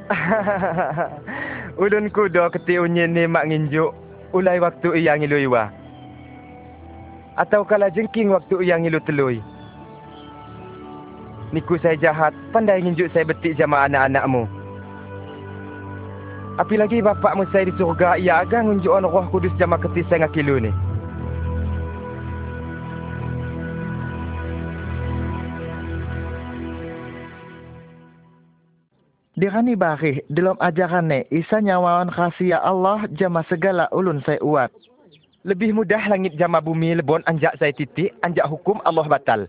*laughs* ulun kudo keti unyin ni mak nginjuk. Ulai waktu iya ngilu iwa. Atau kala jengking waktu iya ngilu telui. Niku saya jahat, pandai nginjuk saya betik jama anak-anakmu. Api lagi bapakmu saya di surga, ia akan ngunjuk on roh kudus jama keti saya ngakilu ni. Dirani barih dalam ajaran ni, isa nyawawan khasiat Allah jama segala ulun saya uat. Lebih mudah langit jama bumi lebon anjak saya titik, anjak hukum Allah batal.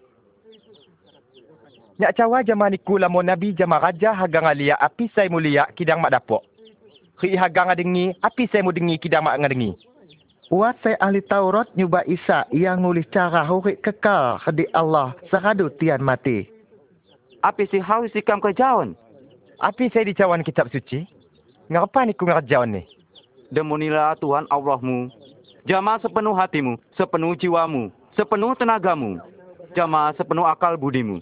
Nyak cawa jama niku lamun nabi jama raja hagang alia api saya mulia kidang mak dapok. Ri hagang ngadengi api saya mu dengi kidang mak ngadengi. Uat saya ahli Taurat nyuba Isa yang nulis cara hurik kekal di Allah sakadu tian mati. Api si hau sikam kejawan. Api saya dicawan kitab suci. Ngapa niku ngerjawan ni? Demunilah Tuhan Allahmu. Jama sepenuh hatimu, sepenuh jiwamu, sepenuh tenagamu. Jama sepenuh akal budimu.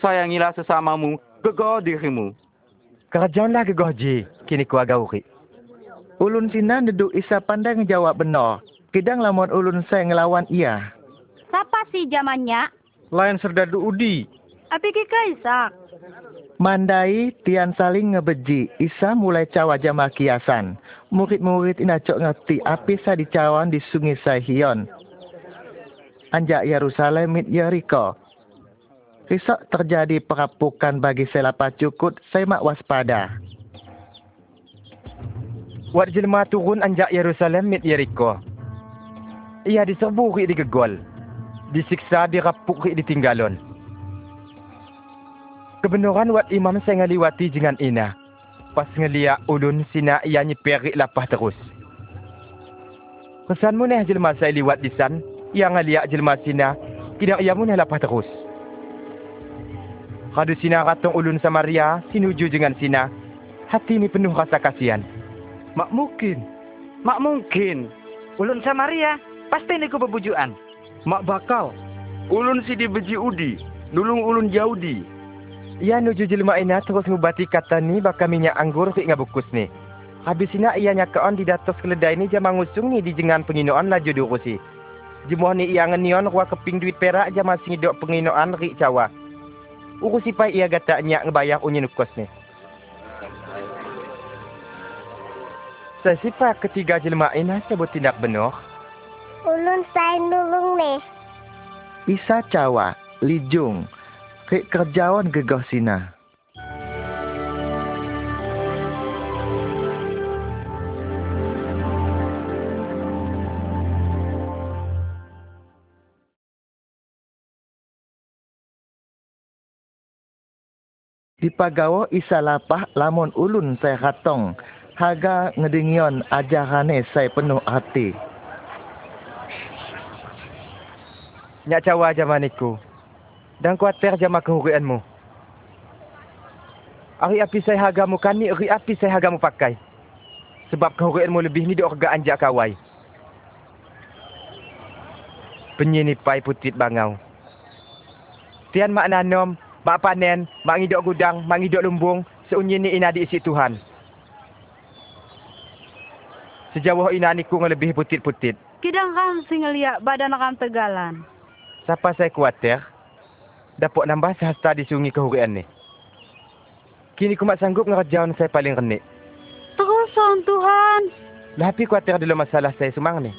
Sayangilah sesamamu, gegoh dirimu. Kerjaanlah gegoh ji, kini ku agak uri. Ulun sinan deduk isa pandai ngejawab benar. Kidang lamun ulun saya ngelawan ia. Siapa sih zamannya? Lain serdadu udi. Api kika Isak. Mandai tian saling ngebeji. Isa mulai cawa jama kiasan. Murid-murid ina cok ngerti api sa dicawan di sungai Sahion. Anjak Yerusalem mit Jericho. Risok terjadi perapukan bagi selapa cukut, mak waspada. Wat jelma turun anjak Yerusalem mit Jericho. Ia diserbu ri digegol. Disiksa dirapuk ri ditinggalon. Kebenaran wat imam saya ngaliwati jengan ina. Pas ngelia ulun sina ia nyeperi lapah terus. Kesan muneh jelma saya liwat di san, ia ngalia jelma sina, kidang ia muneh lapah terus. Kadu sina ratong ulun Samaria, sinuju jengan sina, hati ni penuh rasa kasihan. Mak mungkin. Mak mungkin. Ulun Samaria, pasti niku bebujuan. Mak bakal. Ulun si dibeji udi, nulung ulun Yahudi. Ia nuju jelma ina terus ngubati kata ni bakal minyak anggur si ngabukus ni. Habis ina ia nyakaon di datos keledai ni jama ngusung ni di jengan penginoan laju durusi. Jemuh ni ia ngenion ruang keping duit perak jama singidok penginoan ri cawa. Urusi pai ia gata nyak ngebayar unyin ukos ni. Sifat ketiga jelma ina sebut tindak benar. Ulun saya nulung ni. Isa cawa, lijung, kek kerjawan gegah sina. Di pagawo isa lapah lamun ulun saya katong. Haga ngedengion ajarane saya penuh hati. Nyak cawa zaman niku. Dan kuatir jama kehurianmu. Ari api saya hagamu kani, ari api saya hagamu pakai. Sebab kehurianmu lebih ni diorga anjak kawai. Penyinipai putit bangau. Tian mak nanom, mak panen, mak ngidok gudang, mak ngidok lumbung, seunyi ni ina diisi Tuhan. Sejauh ina niku lebih putit-putit. Kidang kan singelia badan kan tegalan. Siapa saya kuatir? Dapat nambah sehasta di sungai kehurian ni. Kini ku mak sanggup ngerjawan saya paling renik. Terusan Tuhan. Lapi kuatir dulu masalah saya semang ni.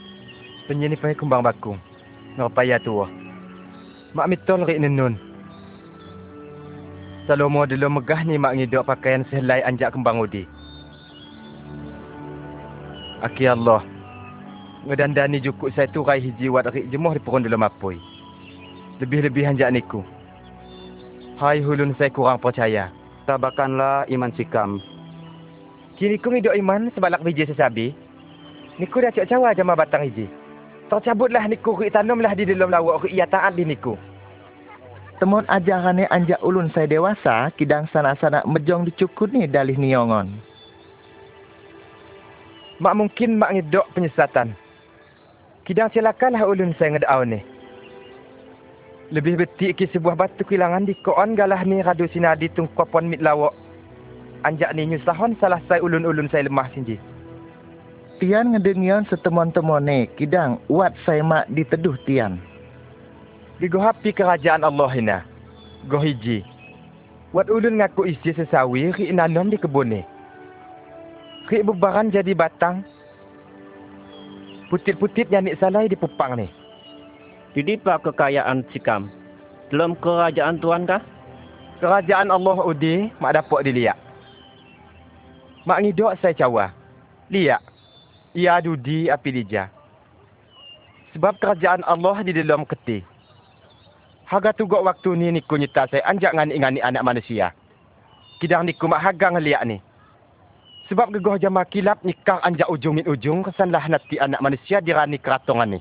Penyini pakai kumbang bakung. Ngerpaya tua. Mak mitol rik nenun. Salomo dulu megah ni mak ngidok pakaian sehelai anjak kembang udi. Aki Allah. Ngedandani jukuk saya turai hiji wat rik jemuh di perun dulu mapui. Lebih-lebih hanjak niku. Hai hulun saya kurang percaya. Tabakanlah iman sikam. Kini ku ngidok iman sebalak biji sesabi. Niku dah cak cawa jama batang hiji. Tercabutlah niku ri tanamlah di dalam lawak ri ia taat di niku. Temon ajarane anjak ulun saya dewasa, kidang sana-sana mejong dicukut ni dalih niongon. Mak mungkin mak ngidok penyesatan. Kidang silakanlah ulun saya ngedau ni. Lebih betik ki sebuah batu kilangan di koon galah ni radu sinadi tungkopon mit lawak. Anjak ni nyusahon salah saya ulun-ulun saya lemah sinji. Tian ngedengion setemon-temon ni, kidang uat saya mak diteduh tian. Di gohapi kerajaan Allah hina. Gohiji. Wat ulun ngaku isi sesawi ri nanom di kebun ni. Ri bebaran jadi batang. Putit-putit nyanik salai di pupang ni. Jadi pak kekayaan sikam? Dalam kerajaan Tuhan kah? Kerajaan Allah udi mak dapat dilihat. Mak ngidok saya cawa. Lihat. Ia dudi api dija. Sebab kerajaan Allah di dalam keti. Haga tugok waktu ni niku nyita saya anjak ngani-ngani anak manusia. Kidang niku mak haga ngeliat ni. Sebab gegoh jama kilap nikah anjak ujung min ujung kesanlah nanti anak manusia dirani keratongan ni.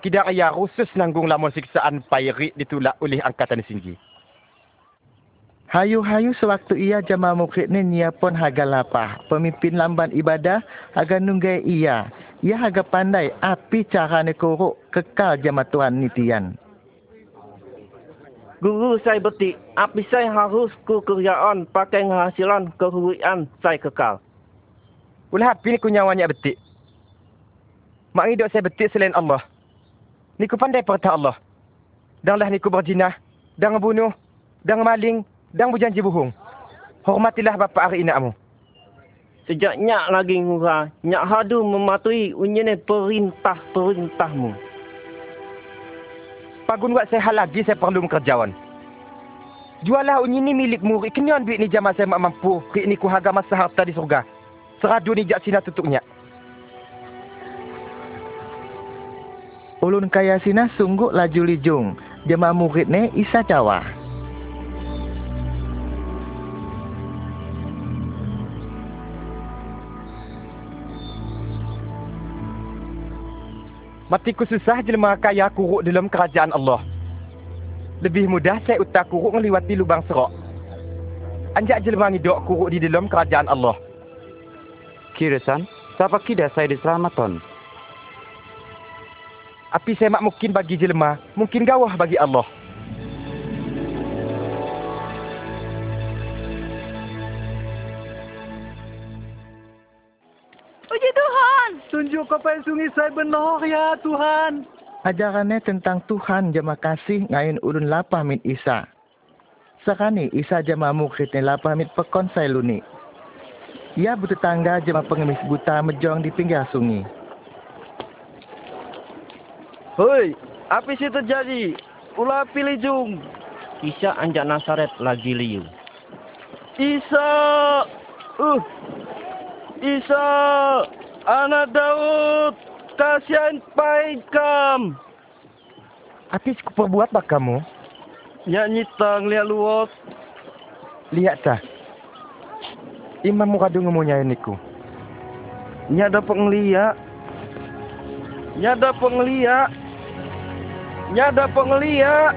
Kidang ia khusus nanggung lamun siksaan payri ditulak oleh angkatan singgi. Hayu-hayu sewaktu ia jama mukrit ni nia pun haga lapah. Pemimpin lamban ibadah haga nunggai ia. Ia haga pandai api cara ni korok kekal jama Tuhan ni tian. Guru saya betik, api saya harus ku kerjaan pakai penghasilan kehuian saya kekal. Ulah api ni ku nyawanya betik. Mak hidup saya betik selain Allah. Niku pandai perintah Allah. Dan lah niku berjinah, dan ngebunuh, dan maling, dan berjanji bohong. Hormatilah bapa hari inakmu. Sejak nyak lagi ngura, nyak hadu mematuhi unyene perintah-perintahmu. Pagun buat saya lagi saya perlu kerjawan. Jualah unyi ni milikmu, iknion duit ni jama saya mak mampu, rik ni ku harga masa harta di surga. Seradu ni jak sina tutupnya. Ulun kaya sina sungguh laju lijung. Jama murid ni isa cawa. Matiku susah jelma kaya kuruk dalam kerajaan Allah. Lebih mudah saya utak kuruk ngeliwati lubang serok. Anjak jelma ngidok kuruk di dalam kerajaan Allah. Kirasan, siapa kida saya diselamatkan? Api saya mak mungkin bagi jelma, mungkin gawah bagi Allah. Puji Tuhan. Tunjuk kepada sungai saya benar ya Tuhan. Ajarannya tentang Tuhan jama kasih ngayun ulun lapah mit Isa. Sekani Isa jama mukrit ni lapah mit pekon saya luni. Ia bertetangga jama pengemis buta mejong di pinggir sungai. Hoi, apa sih terjadi? Ulah pilih jung. Isa anjak Nasaret lagi liu. Isa! Uh! Isa! Anak Daud! Kasihan paikam! Apa sih perbuat bak kamu? Nyak nyitang lihat luot. Lihat sah. Imam mukadu ngemunya niku. Nyak dapat ngeliat. Nyak dapat ngeliat.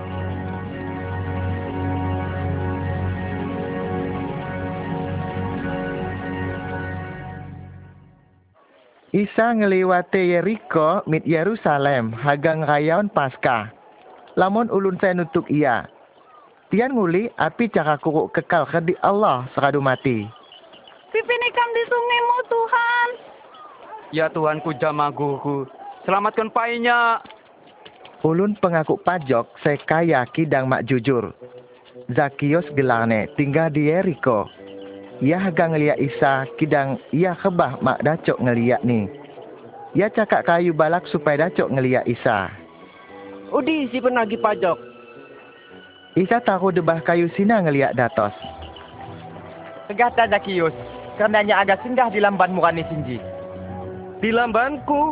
Isa ngeliwati Yeriko mit Yerusalem hagang rayaon Paskah. Lamun ulun saya nutuk ia. Tian nguli api cara kuruk kekal kedi Allah seradu mati. Pipin ikam di sungaimu Tuhan. Ya Tuhanku jama guruku, selamatkan painya. Ulun pengaku pajok saya kaya kidang mak jujur. Zakios gelarne tinggal di Yeriko. Ia hagang ngeliat Isa kidang ia kebah mak dacok ngeliat ni. Ia cakap kayu balak supaya dacok ngeliat Isa. Udi si penagi pajak. Isa taruh debah kayu sina ngeliat datos. Tegata Zakius, karenanya agak singgah di lamban murani sinji. Di lambanku.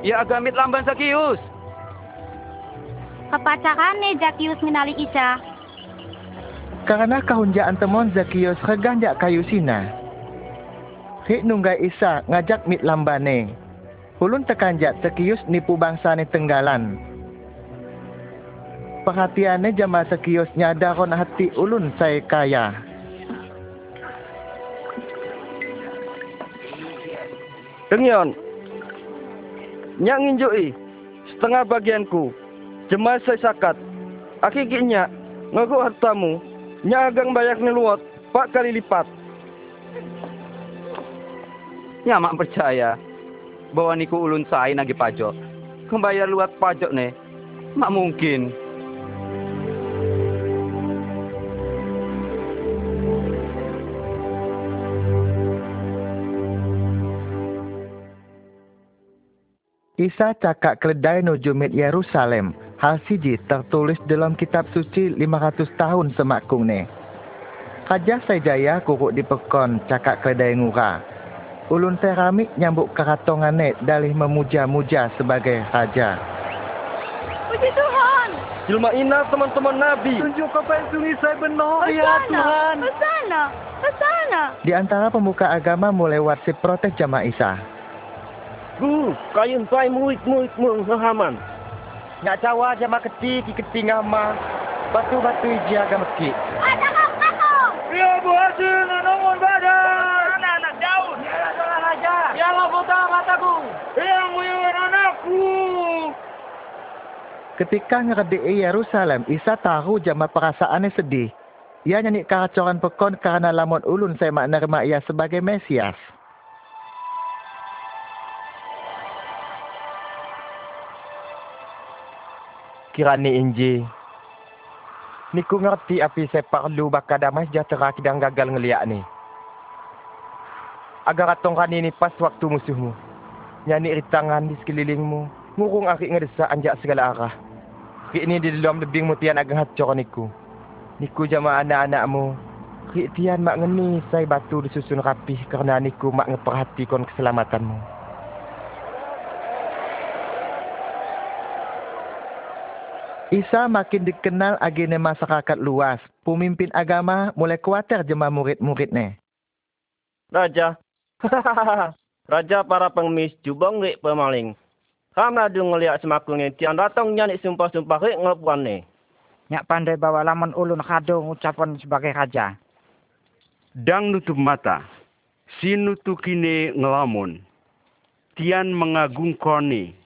Ya agamit lamban Zakius. Kepacarane Zakius minali Isa. Karena kahunjaan temon Zakius reganjak kayu sina. Hik nunggai Isa ngajak mit lambane. Ulun tekanjak Zakius nipu bangsa ni tenggalan. Perhatiannya jama Zakius nyadaron hati ulun saya kaya. Dengion. Nyak nginjui setengah bagianku. Jemaah saya sakat. Akikinya ngaku hartamu. Nyak agang bayak niluot pak kali lipat. Nya mak percaya bahwa niku ulun sain lagi pajok. Kembayar luat pajok nih. Mak mungkin. Isa cakak keledai nuju Yerusalem. Hal siji tertulis dalam kitab suci 500 tahun semakung ne. Raja Saijaya kuruk di pekon cakak keledai ngura. Ulun teramik nyambuk keratongan ne dalih memuja-muja sebagai raja. Puji Tuhan. Jelma ina teman-teman Nabi. Tunjuk kepada sungai saya benar ya Ke sana, Tuhan. ke sana, ke sana. Di antara pemuka agama mulai warsi protes jamaah Isa. Guru, kayun pai muik-muik mung Nyak cawa jama keti ki keti ngama. Batu-batu iji agama ki. Ada kamu. Ya Bu Haji, nomor badan. Anak-anak Daud. Ya adalah raja. Biarlah buta mataku. Yang nguyuin anakku. Ketika ngeredei Yerusalem, Isa tahu jama perasaannya sedih. Ia nyanyi keracoran pekon karena lamun ulun saya mak nerima ia sebagai Mesias. Kirani inji. Niku ngerti api saya perlu bakal damai sejahtera kidang gagal ngeliat ni. Agar atong kani ni pas waktu musuhmu. Nyanyi ritangan di sekelilingmu. Ngurung akik ngedesak anjak segala arah. Kik ni di dalam lebing mutian agak hacor niku. Niku jama anak-anakmu. Kik tian mak ngeni saya batu disusun rapih kerana niku mak ngeperhatikan keselamatanmu. Isa makin dikenal agene masyarakat luas. Pemimpin agama mulai khawatir jemaah murid-muridnya. Raja. *laughs* Raja para pengemis jubong rik pemaling. Kam ladu ngeliat semakung yang tiang datang nyanyi sumpah-sumpah rik ngelapuan ni. Nyak pandai bawa lamun ulun kado ngucapan sebagai raja. Dang nutup mata. Si nutukine ngelamun. Tian mengagungkoni.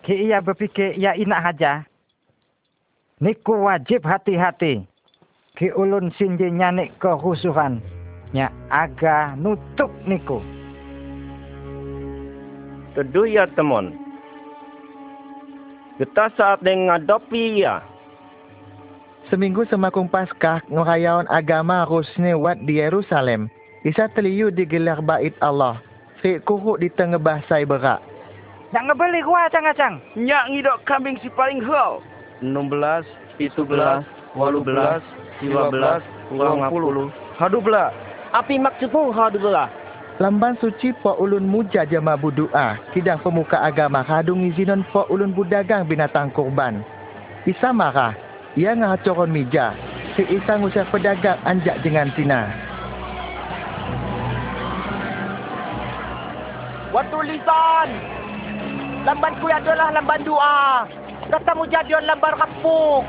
Ki ia berpikir ia inak haja. Niku wajib hati-hati. Ki ulun sinji nyanik kehusuhan. Nya aga nutup niku. Teduh ya temon. Kita saat ngadopi ya. Seminggu semakung Paskah ngerayaon agama rusne wat di Yerusalem. Isa teliu digelar bait Allah. Fik kuruk di tengah bahasa berak. Nyak ngebeli gua acang-acang. Nyak ngidok kambing si paling hau. 16, 17, 18, 15, 20. Hadu belah. Api maksudmu hadu belah? Lamban suci po ulun muja jama budua. Kidang pemuka agama kadung izinon po ulun budagang binatang kurban. Isa marah. Ia ngacoron mija. Si Isa ngusir pedagang anjak dengan tina. Wat tulisan. Lamban ku adalah lamban doa. Katamu jadion lamban kapuk.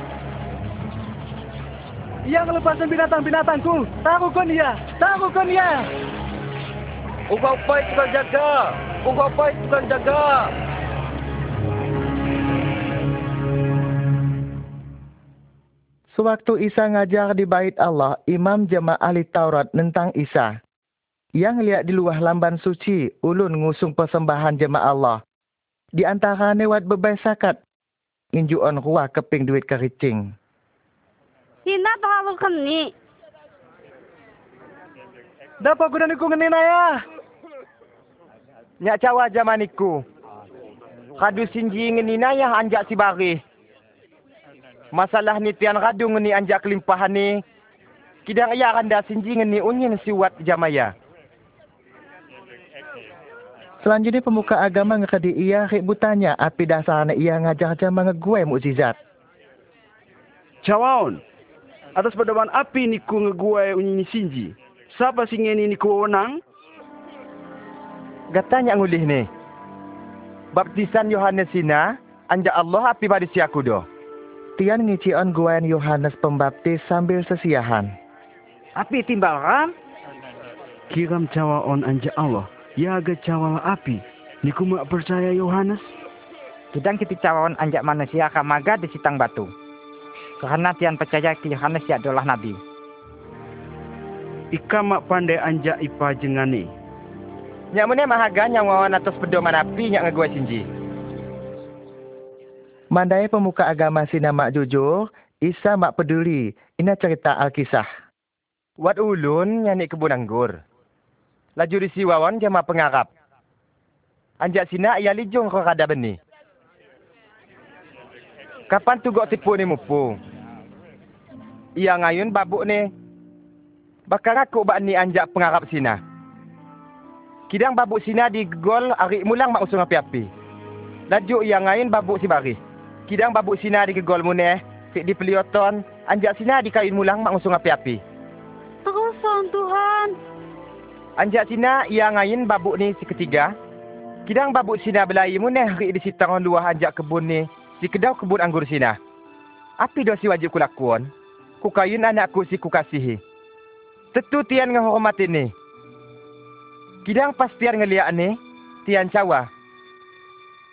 Ia ngelepasan binatang-binatangku. Taruhkan dia. Taruhkan dia. Ugau pai tukang jaga. Ugau pai tukang jaga. Sewaktu Isa ngajar di bait Allah, imam jemaah ahli Taurat tentang Isa. Yang lihat di luar lamban suci, ulun ngusung persembahan jemaah Allah. Di antara newat bebai sakat, nginjuan ruah keping duit kericing. Hina terlalu keni. Dapat guna niku ngenin ayah. Nyak cawa zamaniku. Kadu sinji ngeni nayah anjak si bari. Masalah ni tian kadu ngeni anjak kelimpahan ni. Kidang iya randa sinji ngeni unyin siwat jamaya. Selanjutnya pemuka agama ngekadi ia rik butanya api dasarnya ia ngajar jama ngegue mukjizat. Cawaon. Atas pedoman api niku ngeguai unyi sinji. Siapa sing ini niku wenang? Gatanya ngulih nih. Baptisan Yohanes sina, anja Allah api pada siaku do. Tian ngicion guayan Yohanes Pembaptis sambil sesiahan. Api timbal ram? Kiram cawaon anja Allah. Ya aga cawal api. Niku mak percaya Yohanes? Kidang kita cawawan anjak manusia kamaga di sitang batu. Karena tian percaya ki Yohanes ya adalah nabi. Ika mak pandai anjak ipa jengane. Nyak mana mahaga yang wawan atas pedoman api nyak ngegue sinji. Mandai pemuka agama sina mak jujur, Isa mak peduli. Ina cerita Alkisah. Wat ulun nyanyi kebun anggur. Laju risiwawan jama pengarap. Anjak sina ia lijung ke kada benih. Kapan tu gok tipu ni mupu? Ia ngayun babuk ni. Bakar aku bak ni anjak pengarap sina. Kidang babuk sina di gol ari mulang mak usung api-api. Laju ia ngayun babuk si bari. Kidang babuk sina di gol muneh. Fik di pelioton. Anjak sina di kayun mulang mak usung api-api. Terusan Tuhan. Anjak sina ia ngayun babuk ni si ketiga. Kidang babuk sina belai muneh ri di sitang luah anjak kebun ni si kedau kebun anggur sina. Api dosi wajib kulakuan. Ku kayun anakku si ku kasihi. Tentu tian ngehormati ni. Kidang pas tian ngeliat ni, tian cawa.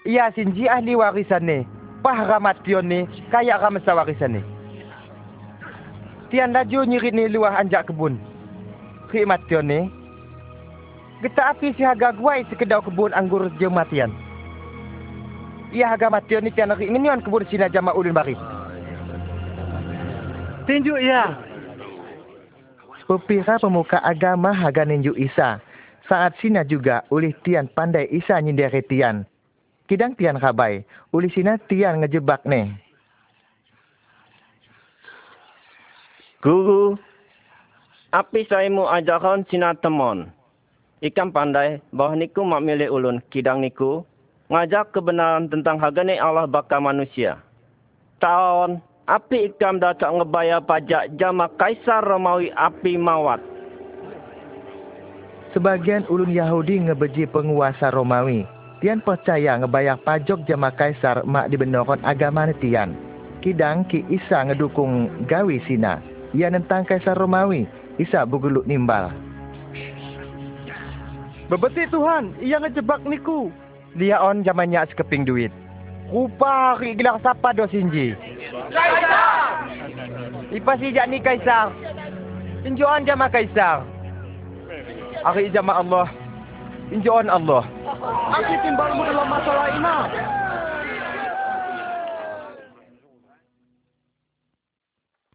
Ia sinji ahli warisan ni. Pah ramation ni, kaya ramasa warisan ni. Tian laju nyirit ni luah anjak kebun. Khidmation ni, Geta api si haga guai sekedau kebun anggur jematian. Ia haga mation ni tian rik ngenion kebun sina jama ulun bari. Tinju ia. Pepira pemuka agama haga ninju Isa. Saat sina juga ulih tian pandai Isa nyindere tian. Kidang tian kabai, ulih sina tian ngejebak ne. Guru, api saya mau ajarkan sina temon. Ikan pandai bahawa niku mak ulun kidang niku ngajak kebenaran tentang hagane Allah baka manusia. Tahun api ikam datak ngebaya pajak jama kaisar Romawi api mawat. Sebagian ulun Yahudi ngebeji penguasa Romawi. Tian percaya ngebayar pajak jama kaisar mak dibenarkan agama tian. Kidang ki Isa ngedukung gawi sina. Ia nentang kaisar Romawi. Isa buguluk nimbal. Bebeti Tuhan, ia ngejebak niku. Dia on zamannya sekeping duit. Rupa hari gelar siapa do sinji? Kaisar! Ipa si ni Kaisar. Injoan jama Kaisar. Hari jama Allah. Injoan Allah. Aku timbalmu dalam masalah ini.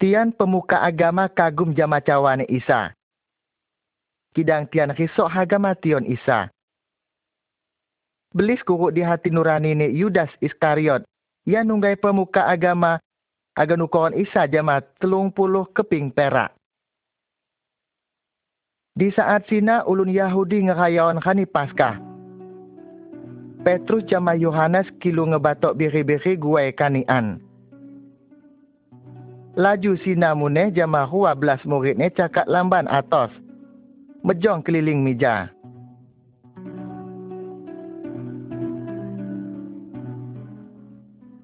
Tian pemuka agama kagum jama cawane Isa. Kidang tian risok haga mation Isa. Belis kuruk di hati nurani ni Yudas Iskariot. Ia nunggai pemuka agama agar nukoran Isa jama telung puluh keping perak. Di saat sina ulun Yahudi ngerayawan khani Paskah. Petrus jama Yohanes kilu ngebatok biri-biri guai kanian. Laju sina muneh jama hua belas muridnya cakap lamban atos. Mejong keliling meja.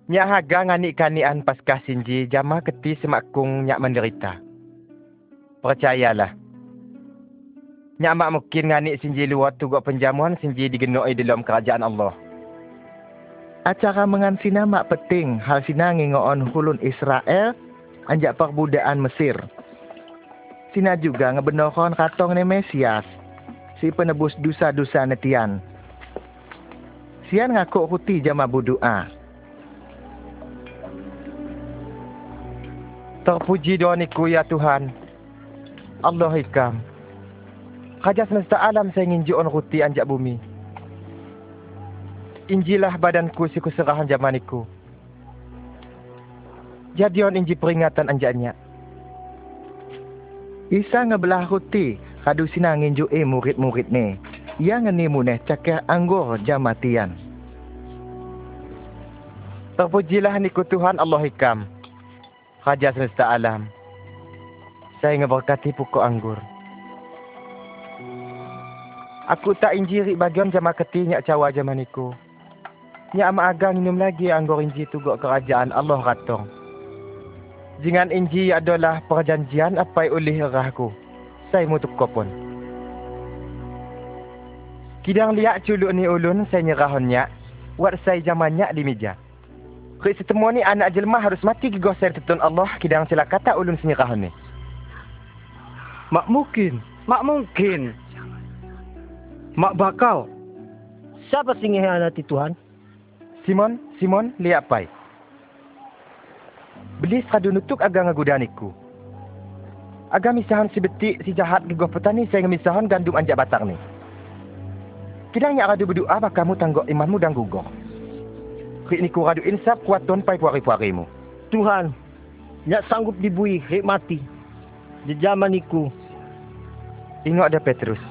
Nyak haga ngani kanian paskah sinji jama keti semakung nyak menderita. Percayalah. Nyak mak mungkin ngani sinji luar tugak penjamuan sinji digenoi dalam kerajaan Allah. Acara mengansina mak penting hal sina ngingoon hulun Israel anjak perbudaan Mesir. Sina juga ngebenohon katong ne Mesias, si penebus dosa-dosa netian. Sian ngaku huti jama budua. Terpuji doaniku ya Tuhan. Allah hikam. Raja semesta alam saya nginju on ruti anjak bumi. Injilah badanku si kuserahan zamaniku. Jadion inji peringatan anjaknya. Isa ngebelah ruti kadu sina nginju e murid-murid ni. Ia ngeni muneh cakar anggur jamatian. Terpujilah niku Tuhan Allah hikam. Raja semesta alam. Saya ngeberkati pokok anggur. Aku tak injiri bagian jama keti nyak cawa zaman niku. Nyak ama agang minum lagi anggur inji tu gok kerajaan Allah ratong. Jangan inji adalah perjanjian apa oleh erahku. Saya mutuk kopon. Kidang liak culuk ni ulun saya nyerahonnya. Wat saya zamannya di meja. Kek setemu ni anak jelma harus mati ke gosir tetun Allah kidang sila kata ulun senyerahon ni. Mak mungkin. Mak mungkin. Mak bakal. Siapa singih anak Tuhan? Simon, Simon, lihat pai. Belis kadu nutuk agak ngagudaniku. Agak misahan si betik si jahat ke gua petani saya ngemisahan gandum anjak batang ni. Kidang nyak radu berdoa bak kamu tanggok imanmu dan gugur. Kik ni ku radu insaf kuat ton pai puari-puarimu. Tuhan, nyak sanggup dibui hik mati. Di zaman niku. Ingat dah Petrus.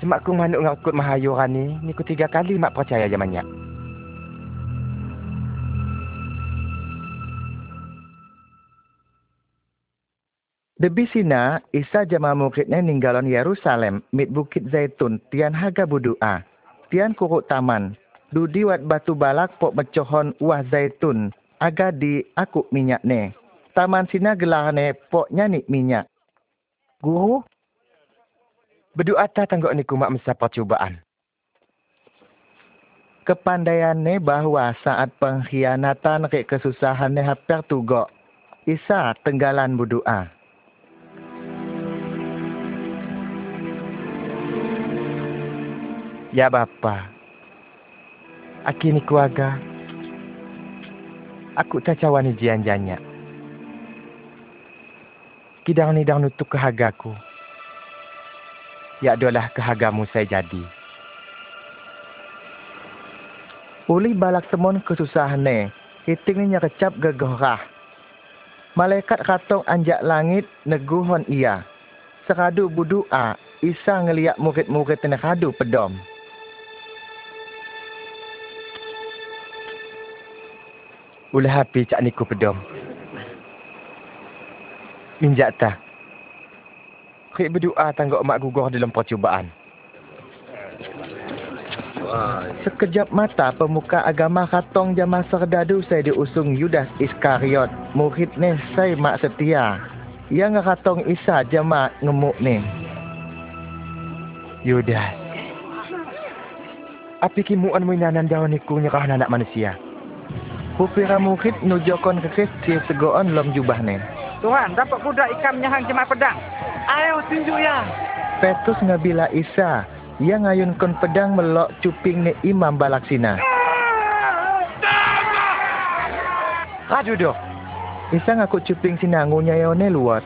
Semak ku manuk ngakut mahayuran ni, niku tiga kali mak percaya zamannya. Debi sina, Isa jama muridnya ninggalon Yerusalem, mit Bukit Zaitun, tian haga budua. Tian kuruk taman, dudi wat batu balak pok mecohon wah zaitun, aga di aku minyak ne. Taman sina gelarane pok nyanyi minyak. Guru, Bedua ta tanggok niku mak mesa percubaan. Kepandaiannya bahwa saat pengkhianatan ke kesusahannya hampir tugok. Isa tenggalan berdoa. Ya Bapa. Aki ni keluarga. Aku tak cawan ni jian-jiannya. Kidang ni dang nutuk kehagaku. Ya adalah kehagamu saya jadi. Uli balak temon kesusahan ni. Hiting ni nyakecap gegorah. Malaikat katong anjak langit neguhon ia. Sekadu budua, Isa ngeliat murid-murid tenek kadu pedom. Ulah api cak niku pedom. Minjak ta. Kek berdoa tanggok mak gugur dalam percubaan. Sekejap mata pemuka agama katong jama serdadu saya diusung Yudas Iskariot. Murid ni saya mak setia. Yang katong Isa jama ngemuk ni. Yudas. Api kimuan mo inanan daw ni ku nyerah anak manusia. Pupira murid nujokon ke Kristi segoon lom jubah ni. Tuhan, dapat kuda ikan menyahang jemaah pedang. Ayo tinju ya. Petrus ngabila Isa. Ia ngayun kon pedang melok cuping ni imam balaksina. Radu dok. Isa ngaku cuping sinangunya yone luat.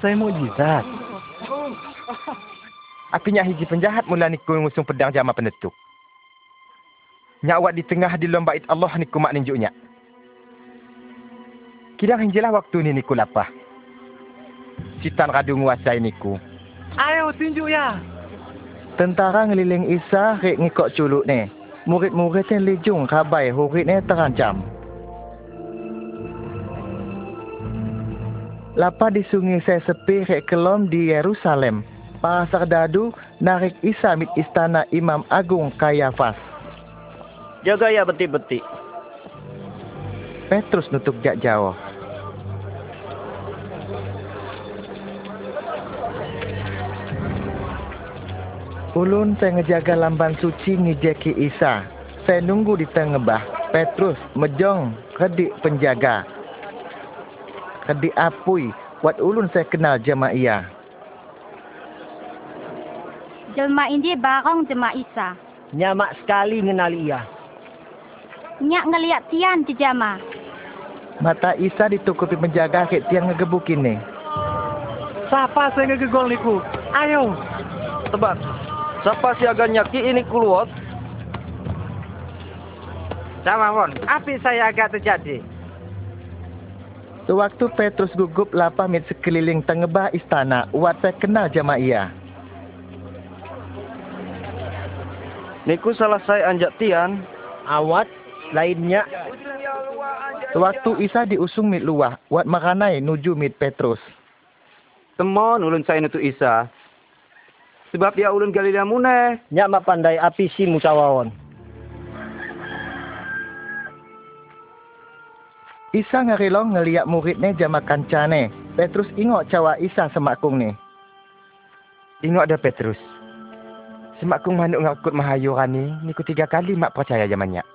Saya mau jizat. Apinya hiji penjahat mula niku ngusung pedang jama penetuk. Nyak di tengah di lomba it Allah niku mak ninjuknya. Kidang hinjilah waktu ni niku lapah. Sitan radu nguasai niku. Ayo tinju ya. Tentara ngeliling Isa rek ngikok culuk ni. Murid-murid yang lijung kabai hurid ni terancam. Lapa di sungai saya sepi rek kelom di Yerusalem. Para serdadu narik Isa mit istana Imam Agung Kayafas. Jaga ya beti-beti. Petrus nutuk jak jauh. Ulun saya ngejaga lamban suci ngejeki Isa. Saya nunggu di tengah bah. Petrus mejong kedik penjaga. Kedik apui. Wat ulun saya kenal jemaah ia. Jelma ini barong jema Isa. Nyamak sekali ngenali ia. Nyak ngeliat tian di jama. Mata Isa ditukupi penjaga kek tiang ngegebukin ni. Siapa saya ngegegol niku? Ayo. Tebak. Siapa si agak nyaki ini keluar? Sama Won, api saya agak terjadi. Sewaktu Petrus gugup lapah mit sekeliling tengebah istana, wat saya kenal jama ia. Niku salah saya anjak tian. Awat Lainnya, Sewaktu Isa diusung mit luah, wat makanai nuju mit Petrus. Temon ulun saya nutu Isa. Sebab dia ulun Galilea muneh. Nyak mak pandai api si mucawawon. Isa ngarilong ngeliat muridnya jama kancane. Petrus ingok cawa Isa semakung ni. Ingok dah Petrus. Semakung manuk ngakut mahayu rani, niku tiga kali mak percaya zamannya.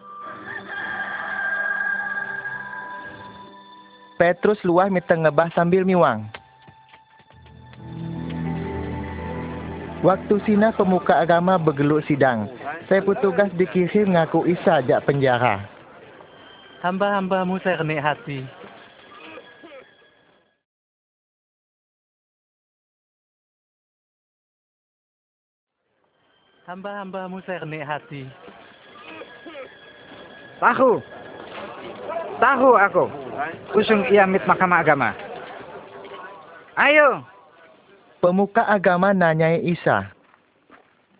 Petrus luah mit ngebah sambil miwang. Waktu sina pemuka agama bergeluk sidang. Saya petugas dikirim ngaku Isa jak penjara. Hamba-hambamu saya kenik hati. Hamba-hambamu saya kenik hati. Tahu. Tahu aku. Usung ia mit mahkamah agama. Ayo. Pemuka agama nanyai Isa.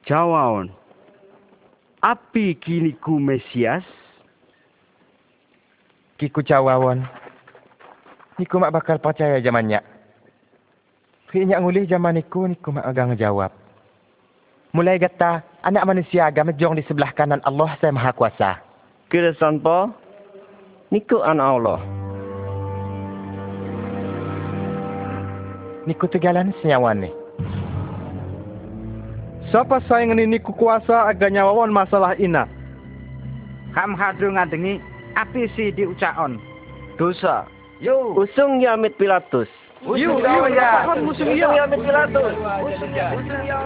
Jawabon. Api kini ku Mesias? Kiku cawawon. Niku mak bakal percaya zamannya. Kayaknya ngulih zaman niku, niku mak agak ngejawab. Mulai kata, anak manusia agama jong di sebelah kanan Allah saya maha kuasa. Kira sanpa, niku anak Allah. Niku tegalan senyawan ni. Siapa sayang ini niku kuasa agar nyawawan masalah ina. Ham hadru ngadengi api si diucakon. Dosa. Yo. Usung ya mit Pilatus. Usung ya. Usung ya mit Pilatus. Usung ya. Usung ya.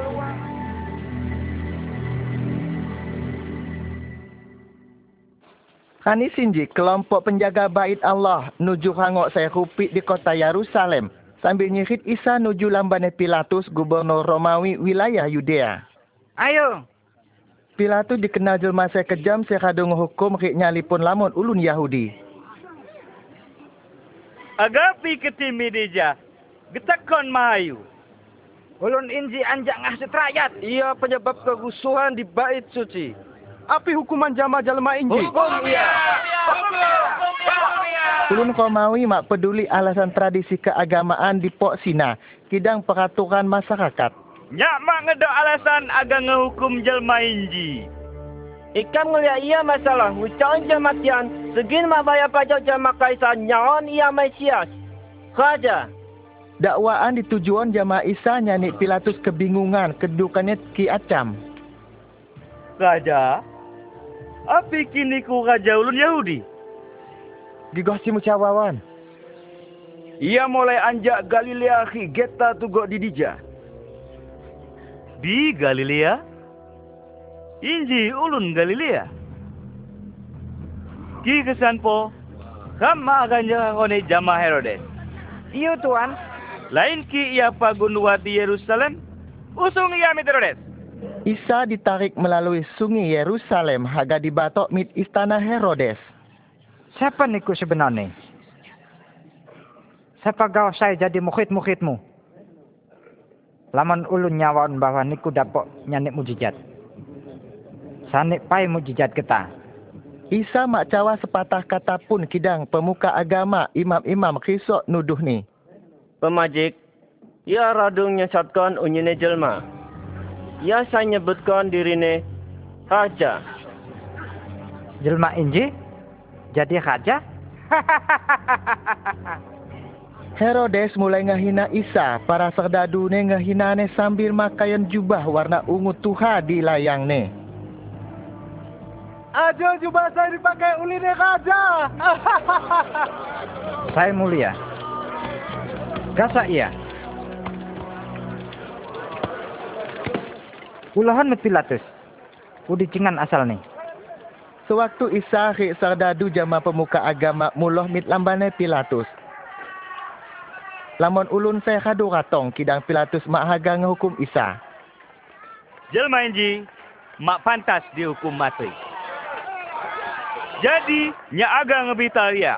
Kani sinji kelompok penjaga bait Allah nuju hangok saya rupit di kota Yerusalem sambil nyirit Isa nuju lambane Pilatus gubernur Romawi wilayah Yudea. Ayo. Pilatus dikenal jelma kejam saya kadung hukum rik nyalipun lamun ulun Yahudi. Agapi ketimi deja. Getakon mahayu. Ulun inji anjak ngasut rakyat. Ia penyebab kerusuhan di bait suci. Api hukuman jama jalma inji. Hukum ia. Ulun Romawi mak peduli alasan tradisi keagamaan di Pok Sina, kidang peraturan masyarakat. Nyak mak ngedok alasan agak ngehukum jelma inji. Ikan ngeliat ia masalah, ucapan jematian, segin mak bayar pajak jama kaisar, nyawan ia Mesias. Raja. Dakwaan ditujuan jamaah Isa nyanyi Pilatus kebingungan, kedukannya ki acam. Raja, api kini ku raja ulun Yahudi? Digosi mucawawan. Ia mulai anjak Galilea ki geta tugok di dija. Di Galilea? Inji ulun Galilea. Ki kesan po, kama akan kone jama Herodes. Iyo tuan. Lain ki ia pagun Yerusalem, usung ia Herodes. Isa ditarik melalui sungai Yerusalem haga dibatok mit istana Herodes. Siapa niku sebenarnya? Siapa kau saya jadi mukhid-mukhidmu? Laman ulun nyawaon bahwa niku dapok nyanik mujizat. Sanik pai mujizat kita. Isa mak cawa sepatah kata pun kidang pemuka agama imam-imam kisok nuduh ni. Pemajik, ia radung nyesatkan unyine jelma. Ia saya nyebutkan dirine Raja. Jelma inji? Jadi raja? *laughs* Herodes mulai ngahina Isa, para serdadu ne ngahinane sambil makayan jubah warna ungu tuha di layang ne. Ajo jubah saya dipakai uline raja. *laughs* saya mulia. Gasa iya. Ulahan met Pilatus. Udi cingan asal nih. Sewaktu Isa rik serdadu jama pemuka agama muloh mit lambane Pilatus. Lamun ulun saya kadu ratong kidang Pilatus mak haga ngehukum Isa. Jelma inji, mak pantas dihukum mati. Jadi, nya aga ngebita dia.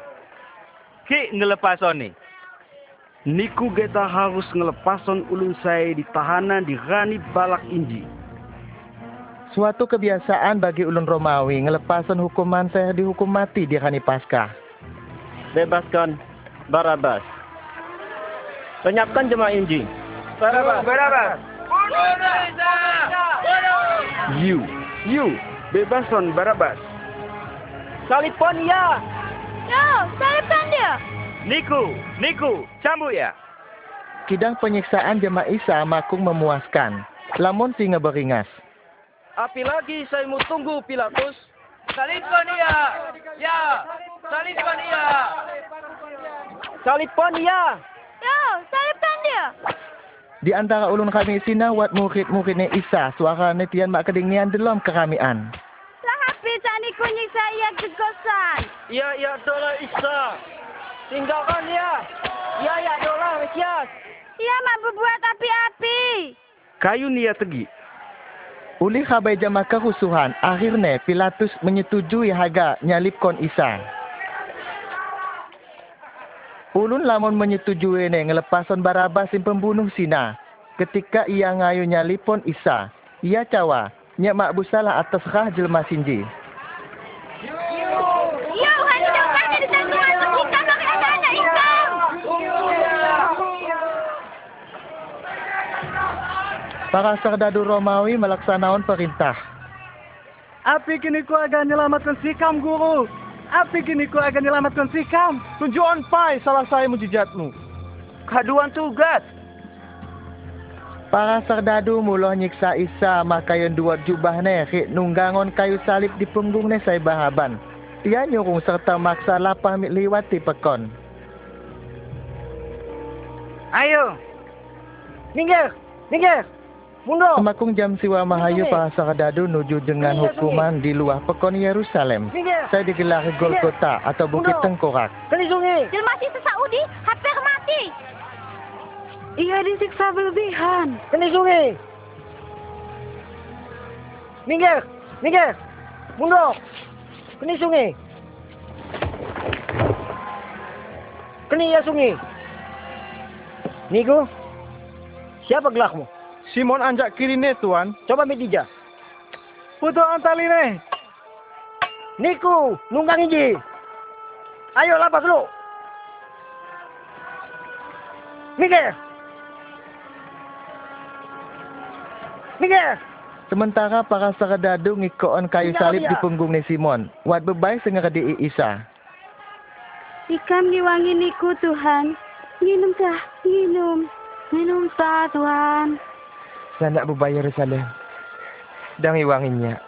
Ki ngelepason ni. Niku geta harus ngelepason ulun saya di tahanan di Rani Balak Inji. Suatu kebiasaan bagi ulun Romawi ngelepasan hukuman saya dihukum mati di hari Paskah. Bebaskan Barabas. Lenyapkan jemaah inji. Barabas. Barabas. You, you, bebaskan Barabas. Salipkan ia. Yo, salibkan dia. Niku, Niku, cambuk ya. Kidang penyiksaan jemaah Isa makung memuaskan. Lamun singa beringas. Api lagi saya mau tunggu Pilatus. Salibkan ia. Ya, salibkan ia. Salipkan ia. Yo, salibkan dia. Di antara ulun kami sina wat murid-muridnya Isa suara netian mak kedingian dalam keramian. Hapi tani kunyik saya gegosan. Ya, ya, dola Isa. Tinggalkan ya. Ya, ya, dolar, Mesias. Ia mak berbuat api-api. Kayu nia tegi. Uli khabai jama kerusuhan, akhirnya Pilatus menyetujui harga nyalipkon Isa. Ulun lamun menyetujui ne ngelepasan Barabas si pembunuh sina. Ketika ia ngayu nyalipon Isa, ia cawa, nyak mak busalah atas rah jelma sinji. Yo, hani depan jadi sanggup masuk ikan bagi anak-anak ikan. Para serdadu Romawi melaksanakan perintah. Api kini ku akan nyelamatkan sikam, guru. Api kini ku akan nyelamatkan sikam. Tunjukkan pai salah saya mujizatmu. Kaduan tugas. Para serdadu mula nyiksa Isa makayon dua jubah ne rik nunggangon kayu salib di punggung ne saya bahaban. Ia nyurung serta maksa lapah mit liwati pekon. Ayo. Minggir. Minggir. Mundur. Semakung jam siwa mahayu para serdadu nuju dengan hukuman di luar pekon Yerusalem. Saya digelar Golgota atau Bukit. Tengkorak. Kali sungai. Jelma si sesaudi hampir mati. Ia disiksa berlebihan. Kali sungai. Minggir. Minggir. Mundur. Kali sungai. Kali ya sungai. Niku. Siapa gelakmu? Simon anjak kiri ne, Tuan. Coba medija. Putu antali ne. Niku, nunggang iji. Ayo lapas lu. Minggir. Minggir. Sementara para serdadu ngikoon kayu salib di punggung ne Simon. Wat bebai sengar di Isa. Ikam ngiwangi niku Tuhan. Minum tah, minum. Minum tah Tuhan. Sanak bebai Yerusalem. Dan iwanginya.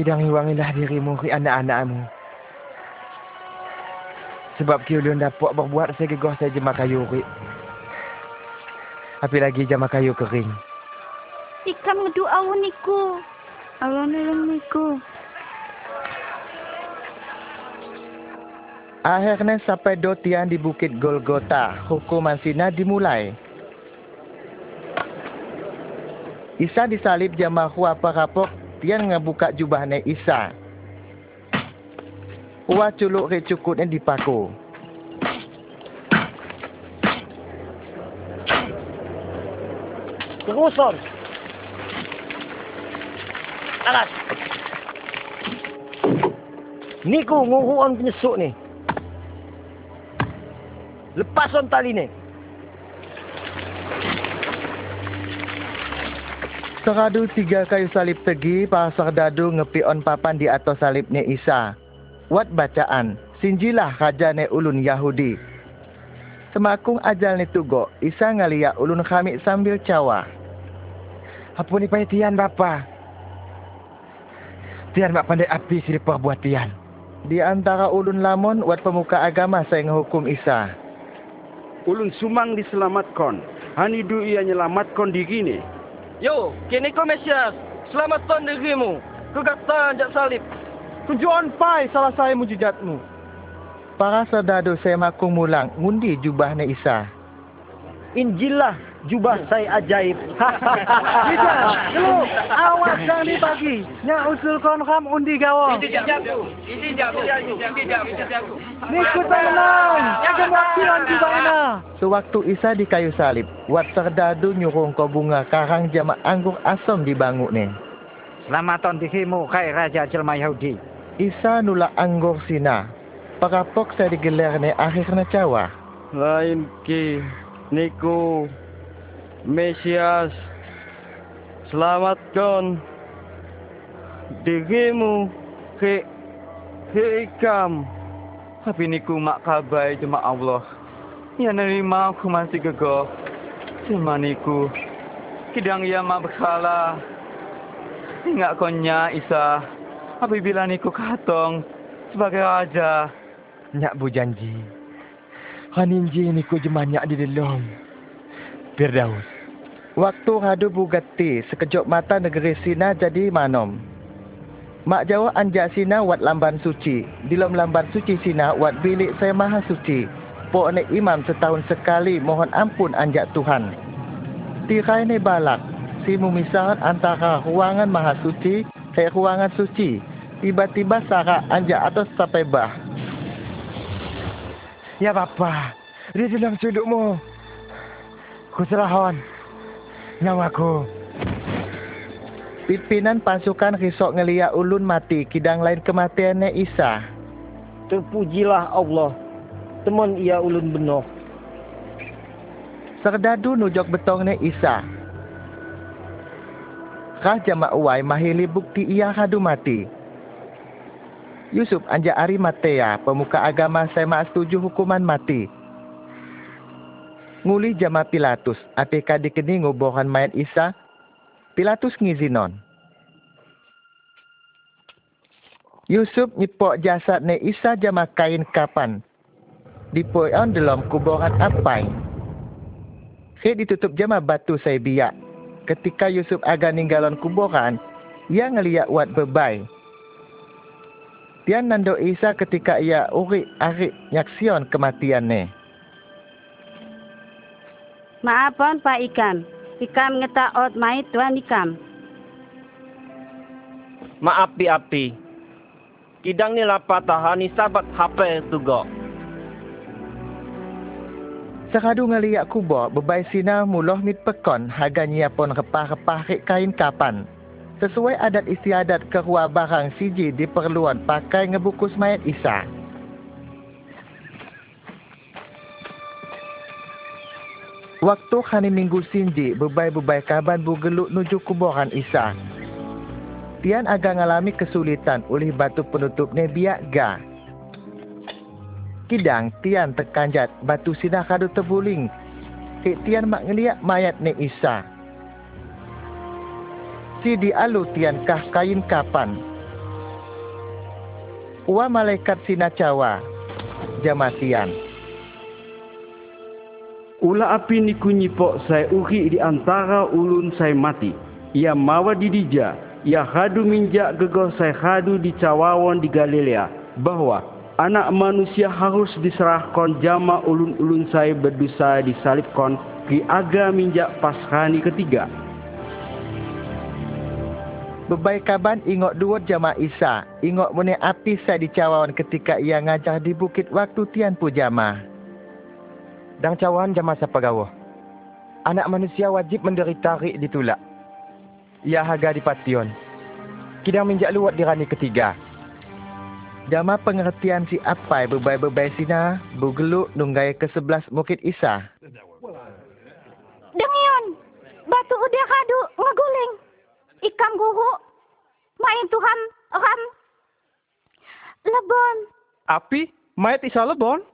Kidang iwangilah dirimu ke anak-anakmu. Sebab kiulun dapat berbuat segegah saja jema kayu rik. Apalagi jama kayu kering. Ikam ngedoa niku. Allah nolong niku. Akhirnya sampai do tiang di Bukit Golgota, hukuman sina dimulai. Isa disalib jamaah hua parapok, tiang ngebuka jubahnya Isa. Hua culuk ke cukutnya dipaku. Teruson. Alas. Niku nguruan penyesuk ni. Lepason tali ni. Seradu tiga kayu salib tegi, para serdadu ngepion papan di atas salibnya Isa. Wat bacaan, sinjilah raja ne ulun Yahudi. Semakung ajal ni tugo, Isa ngalia ulun kami sambil cawa. Ampuni pahitian bapa. Tian mak pandai api sili perbuat tian. Di antara ulun lamon, wat pemuka agama saya ngehukum Isa. Ulun sumang diselamatkan. Hanidu ia nyelamatkan diri ni. Yo, kini kau Mesias. Selamatkan dirimu. Kegatan jak salib. Tunjukkan pai salah saya mujizatmu. Para serdadu saya makung mulang, ngundi jubahnya Isa. Injillah jubah saya ajaib. *laughs* Tidak, lu awas jangan dibagi. Nya usul kon kam undi gawang. Niku tenang, jangan wakilan di baina. Sewaktu Isa di kayu salib, wat serdadu nyurung ko bunga karang jama anggur asam di banguk ni. Selamaton dihimu kai Raja Jelma Yahudi. Isa nulak anggor sina. Parapok saya digelar ne akhirnya cawa. Lain ki niku Mesias selamatkan dirimu ke ke ikam. Tapi niku mak kabai cuma Allah. Ya nerima aku masih gegoh. Cuma niku. Kidang ia mak bersalah. Ingat konya Isa. Apabila niku katong sebagai raja. Nyak bu janji. Haninji niku jemanyak di dalam. Firdaus. Waktu hadu bugatti sekejap mata negeri Sina jadi manom. Mak Jawa anjak Sina wat lamban suci. Di dalam lamban suci Sina wat bilik saya maha suci. Pok ne imam setahun sekali mohon ampun anjak Tuhan. Tirai ne balak. Si memisahkan antara ruangan maha suci ke ruangan suci. Tiba-tiba sarak anjak atas sampai bah. Ya bapa, di dalam sudukmu. Kuserahon nyawaku. Pimpinan pasukan risok ngeliat ulun mati kidang lain kematiannya Isa. Terpujilah Allah. Teman ia ulun benar. Serdadu nujok betongnya Isa. Kah jamak uai mahili bukti ia hadu mati. Yusuf anja Arimatea, pemuka agama mak setuju hukuman mati. Nguli jama Pilatus, apika dikeni ngubohan mayat Isa, Pilatus ngizinon. Yusuf nyipok jasad ne Isa jama kain kapan. Dipoyon dalam kuburan apai. Kek ditutup jama batu saya biak. Ketika Yusuf agak ninggalon kuburan, ia ngeliat wat bebai. Tian nando Isa ketika ia urik arik nyaksion kematian ne. Maafon Pak Ikam. Ikam ngetaot mai Tuan Ikam. Maapi-api. Kidang ni lapa tahani sabat HP tugo. Sekadu ngeliat kubo bebai sina muloh mit pekon haga nyiapon repah-repah rik kain kapan. Sesuai adat istiadat kerua barang siji diperluan pakai ngebukus mayat Isa. Waktu hari minggu sinji, bebai-bebai kaban bugeluk nuju kuburan Isa. Tian agak ngalami kesulitan oleh batu penutup ne biak ga. Kidang Tian terkanjat batu sinah kadu terbuling. Kek Tian mak ngeliat mayat ne Isa. Si dialu Tian kah kain kapan. Ua malaikat sina cawa. Jama Tian. Ula api niku nyipok saya uhi di antara ulun saya mati. Ia mawa di dija. Ia hadu minjak gegoh saya hadu di cawawon di Galilea. Bahwa anak manusia harus diserahkan jama ulun-ulun saya berdosa disalibkan ki aga minjak paskani ketiga. Bebai kaban ingok dua jama Isa. Ingok mene api saya dicawawan ketika ia ngajar di bukit waktu tian pujama. Dang cawan jama siapa gawo. Anak manusia wajib menderita rik ditulak. Ia haga di pation. Kidang minjak luat di rani ketiga. Jama pengertian si apai bebai-bebai sina, bugeluk nunggai ke sebelas bukit Isa. Dengion, batu udah kadu ngeguling. Ikam guru, main Tuhan ram. Lebon. Api? Mayat Isa lebon?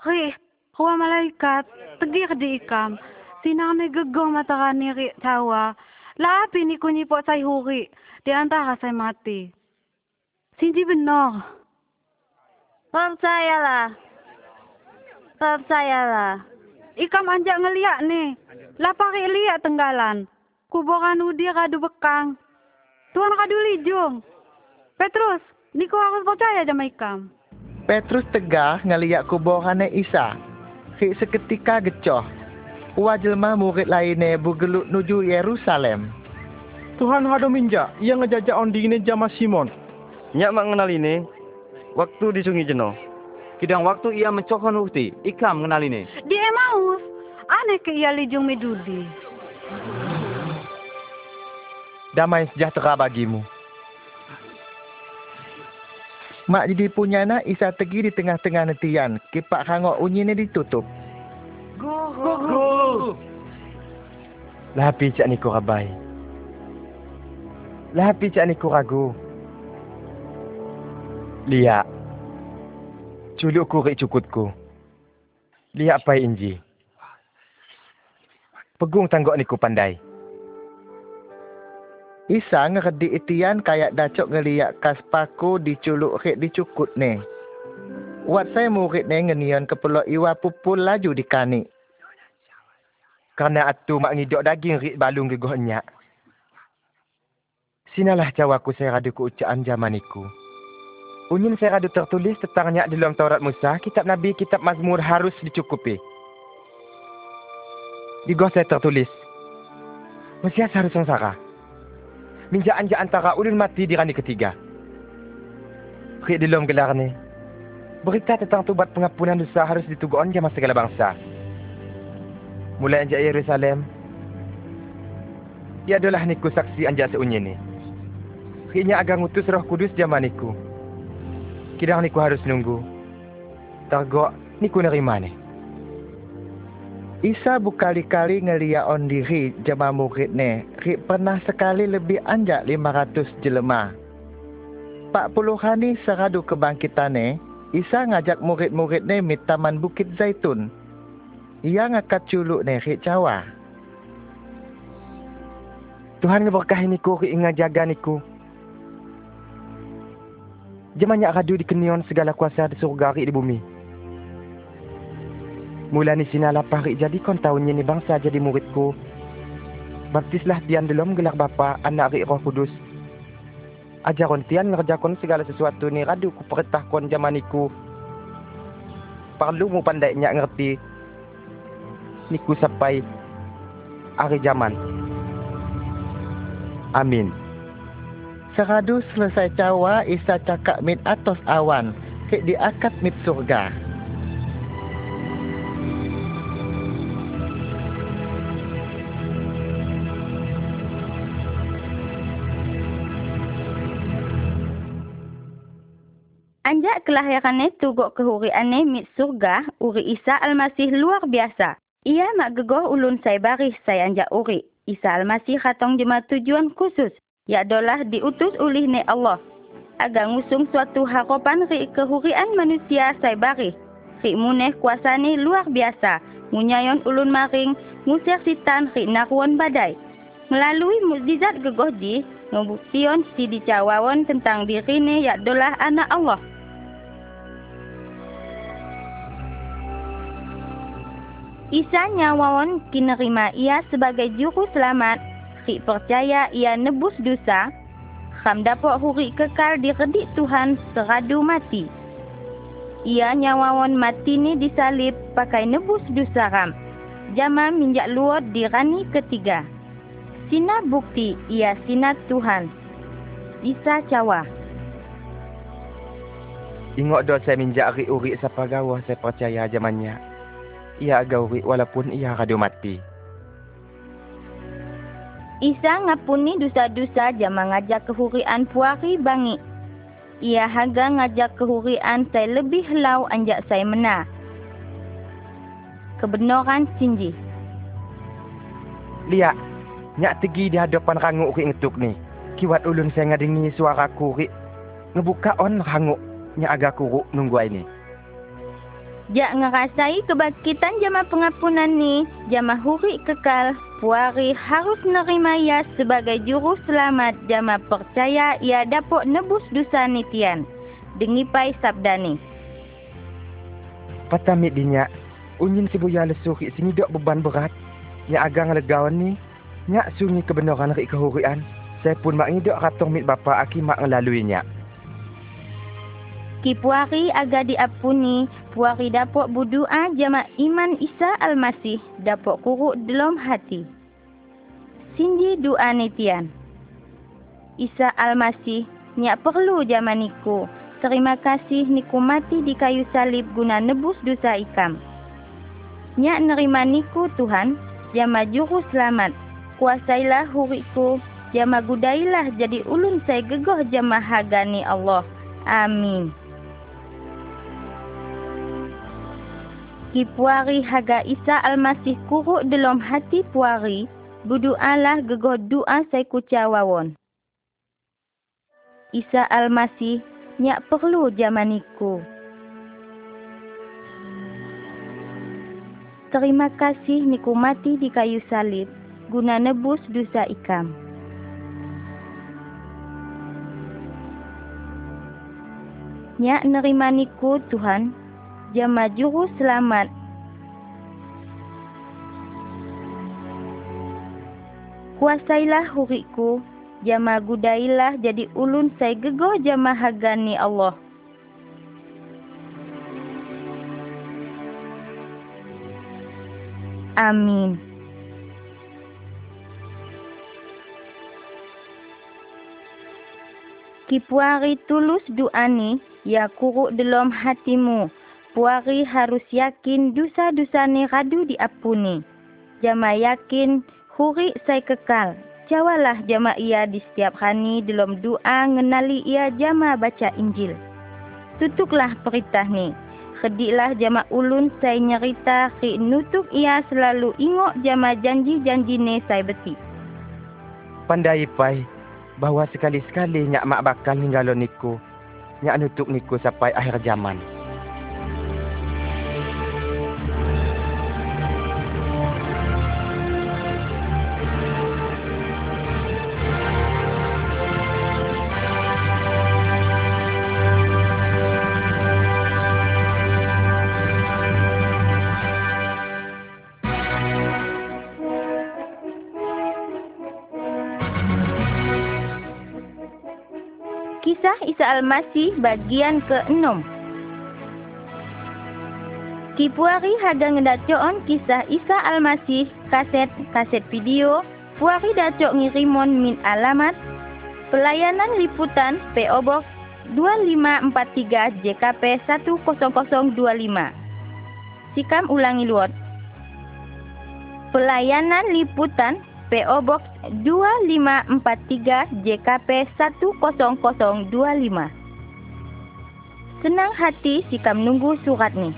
Ri, huwa malaikat. Tegir di ikam. Sinang ni gegoh mata ni tawa. Lapi ni kunyipot say huri. Di antara say mati. Sinji benar. Percayalah. Percayalah. Ikam anjak ngeliat ni. Lapari liat tenggalan. Kuburan udi kadu bekang. Tuan kadu lijung. Petrus, niku harus percaya sama ikam. Petrus tegah ngeliat kuburannya Isa. Hik seketika gecoh. Ua jelma murid lainnya bugeluk nuju Yerusalem. Tuhan hado minja, ia ngejajak on dingin jama Simon. Nyak mak kenal ini. Waktu di sungai Jeno. Kidang waktu ia mencokon ukti, ikam mengenal ini. Di Emmaus, aneh ke ia lijung medudi. damai sejahtera bagimu. Mak jadi punya nak Isa tegi di tengah-tengah netian. Kipak hangok unyine ditutup. Guru. Lapi cak niku rabai. Lapi cak niku ragu. Lihat. Culuk kurik cukutku. Lihat pai inji. Pegung tanggok niku pandai. Isa ngerdi itian kayak dacok ngeliat kas paku diculuk rik dicukut ne. Wat saya murid ne ngenian kepelo iwa pupul laju di kanik. Karena atu mak ngidok daging rik balung gegoh enyak. Sinalah cawaku saya radu ku ucaan zamaniku. Unyin saya radu tertulis tentang nyak dalam Taurat Musa, kitab Nabi, kitab Mazmur harus dicukupi. Di saya tertulis. Mesias harus sengsara. Minja anja antara ulun mati di rani ketiga. Rik dalam gelar ni. Berita tentang tubat pengampunan dosa harus ditugon jama segala bangsa. Mulai anjak Yerusalem. Ia adalah niku saksi anjak seunyi ni. Riknya agang utus roh kudus zaman niku. Kidang niku harus nunggu. Targok niku nerima ni. Isa berkali-kali ngeliat on diri jemaah murid ne. Rik pernah sekali lebih anjak 500 jelema. Pak puluhan ni seradu kebangkitan ne, Isa ngajak murid-murid ne mit taman Bukit Zaitun. Ia ngakat culuk ne rik cawa. Tuhan ngeberkahi niku rik ngajaga niku. Jemanyak radu dikenion segala kuasa di surga rik di bumi. Mula ni sina lapah rik jadi kon tahunnya ni bangsa jadi muridku. Baptislah tian dalam gelar bapa anak rik roh kudus. Ajaron tian ngerjakon segala sesuatu ni radu ku perintah kon zamaniku. Perlu mu pandai nyak ngerti. Niku sampai hari zaman. Amin. Seradu selesai cawa, Isa cakap mit atas awan. Rik diakat mit surga. Anjak kelahirannya tugok kehuriannya mit surga, uri Isa Al-Masih luar biasa. Ia mak gegoh ulun saya baris saya anjak uri. Isa Al-Masih katong jema tujuan khusus. Ya adalah diutus oleh ne Allah. Agar ngusung suatu harapan ri kehurian manusia saya baris. Ri muneh kuasani luar biasa. Munyayon ulun maring, ngusir sitan ri naruan badai. Melalui mukjizat gegoh di, ngebuktion si dicawawon tentang diri ne ya adalah anak Allah. Isa nyawawon kinerima ia sebagai juru selamat. Rik percaya ia nebus dosa. Kam dapat huri kekal di redik Tuhan seradu mati. Ia nyawawon mati ni disalib pakai nebus dosa ram. Jama minjak luot di rani ketiga. Sina bukti ia sinat Tuhan. Isa cawa. Ingok do saya minjak ri uri sapa gawah saya percaya zamannya. Ia agak uri walaupun ia radu mati. Isa ngapuni dosa-dosa jama ngajak kehurian puari bangi. Ia haga ngajak kehurian saya lebih lau anjak saya mena. Kebenaran sinji. Lihat, nyak tegi di hadapan ranguk ri ngetuk ni. Kiwat ulun saya ngadingi suara ri. Ngebuka on ranguk, nyak agak kuruk nunggu ini. Jak ngerasai kebangkitan jama pengampunan ni, jama huri kekal, puari harus nerima ia sebagai juru selamat jama percaya ia dapat nebus dosa nitian. Dengipai sabda ni. Patamit dinyak, unyin sibuya lesuhi sini dok beban berat. Nyak agang legawan ni, nyak sunyi kebenaran rik kehurian. Saya pun mak ngidok ratong mit bapa aki mak ngelalui nyak. Ki puari aga diapuni, puari dapat berdoa jama iman Isa Al-Masih dapat kuruk dalam hati. Sinji doa nitian. Isa Al-Masih, nyak perlu zaman niku. Terima kasih niku mati di kayu salib guna nebus dosa ikam. Nyak nerima niku Tuhan, jama juru selamat. Kuasailah huriku, Jama gudailah jadi ulun saya gegoh jama hagani Allah. Amin. Ki puari haga Isa Almasih kuruk dalam hati puari, budualah gegoh doa saya kucawawon. Isa Almasih nyak perlu jamaniku. Terima kasih niku mati di kayu salib guna nebus dosa ikam. Nyak nerima niku Tuhan, jama juru selamat. Kuasailah huriku, jama gudailah jadi ulun saya gegoh jama hagani Allah. Amin. Ki puari tulus doani, ya kuruk dalam hatimu. Puari harus yakin dosa-dosa ni radu diapuni. Jama yakin huri saya kekal. Jawalah jama ia di setiap hari dalam doa ngenali ia jama baca Injil. Tutuklah perintah ni. Kediklah jama ulun saya nyerita ki nutuk ia selalu ingok jama janji-janji ne saya beti. Pandai pai bahwa sekali-sekali nyak mak bakal ninggalo niku. Nyak nutuk niku sampai akhir zaman. Al-Masih bagian ke-6 Kipuari haga ngedacoon kisah Isa Al-Masih kaset kaset video Puari dacok ngirimon min alamat Pelayanan Liputan PO Box 2543 JKP 10025 Sikam ulangi luot Pelayanan Liputan PO Box 2543 JKP 10025. Senang hati sikam nunggu surat nih.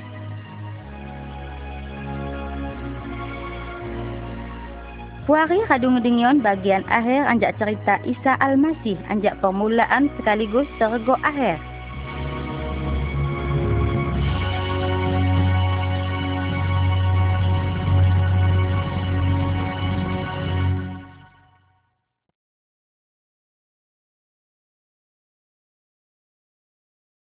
Puari kadung dengion bagian akhir anjak cerita Isa Al-Masih anjak permulaan sekaligus tergo akhir.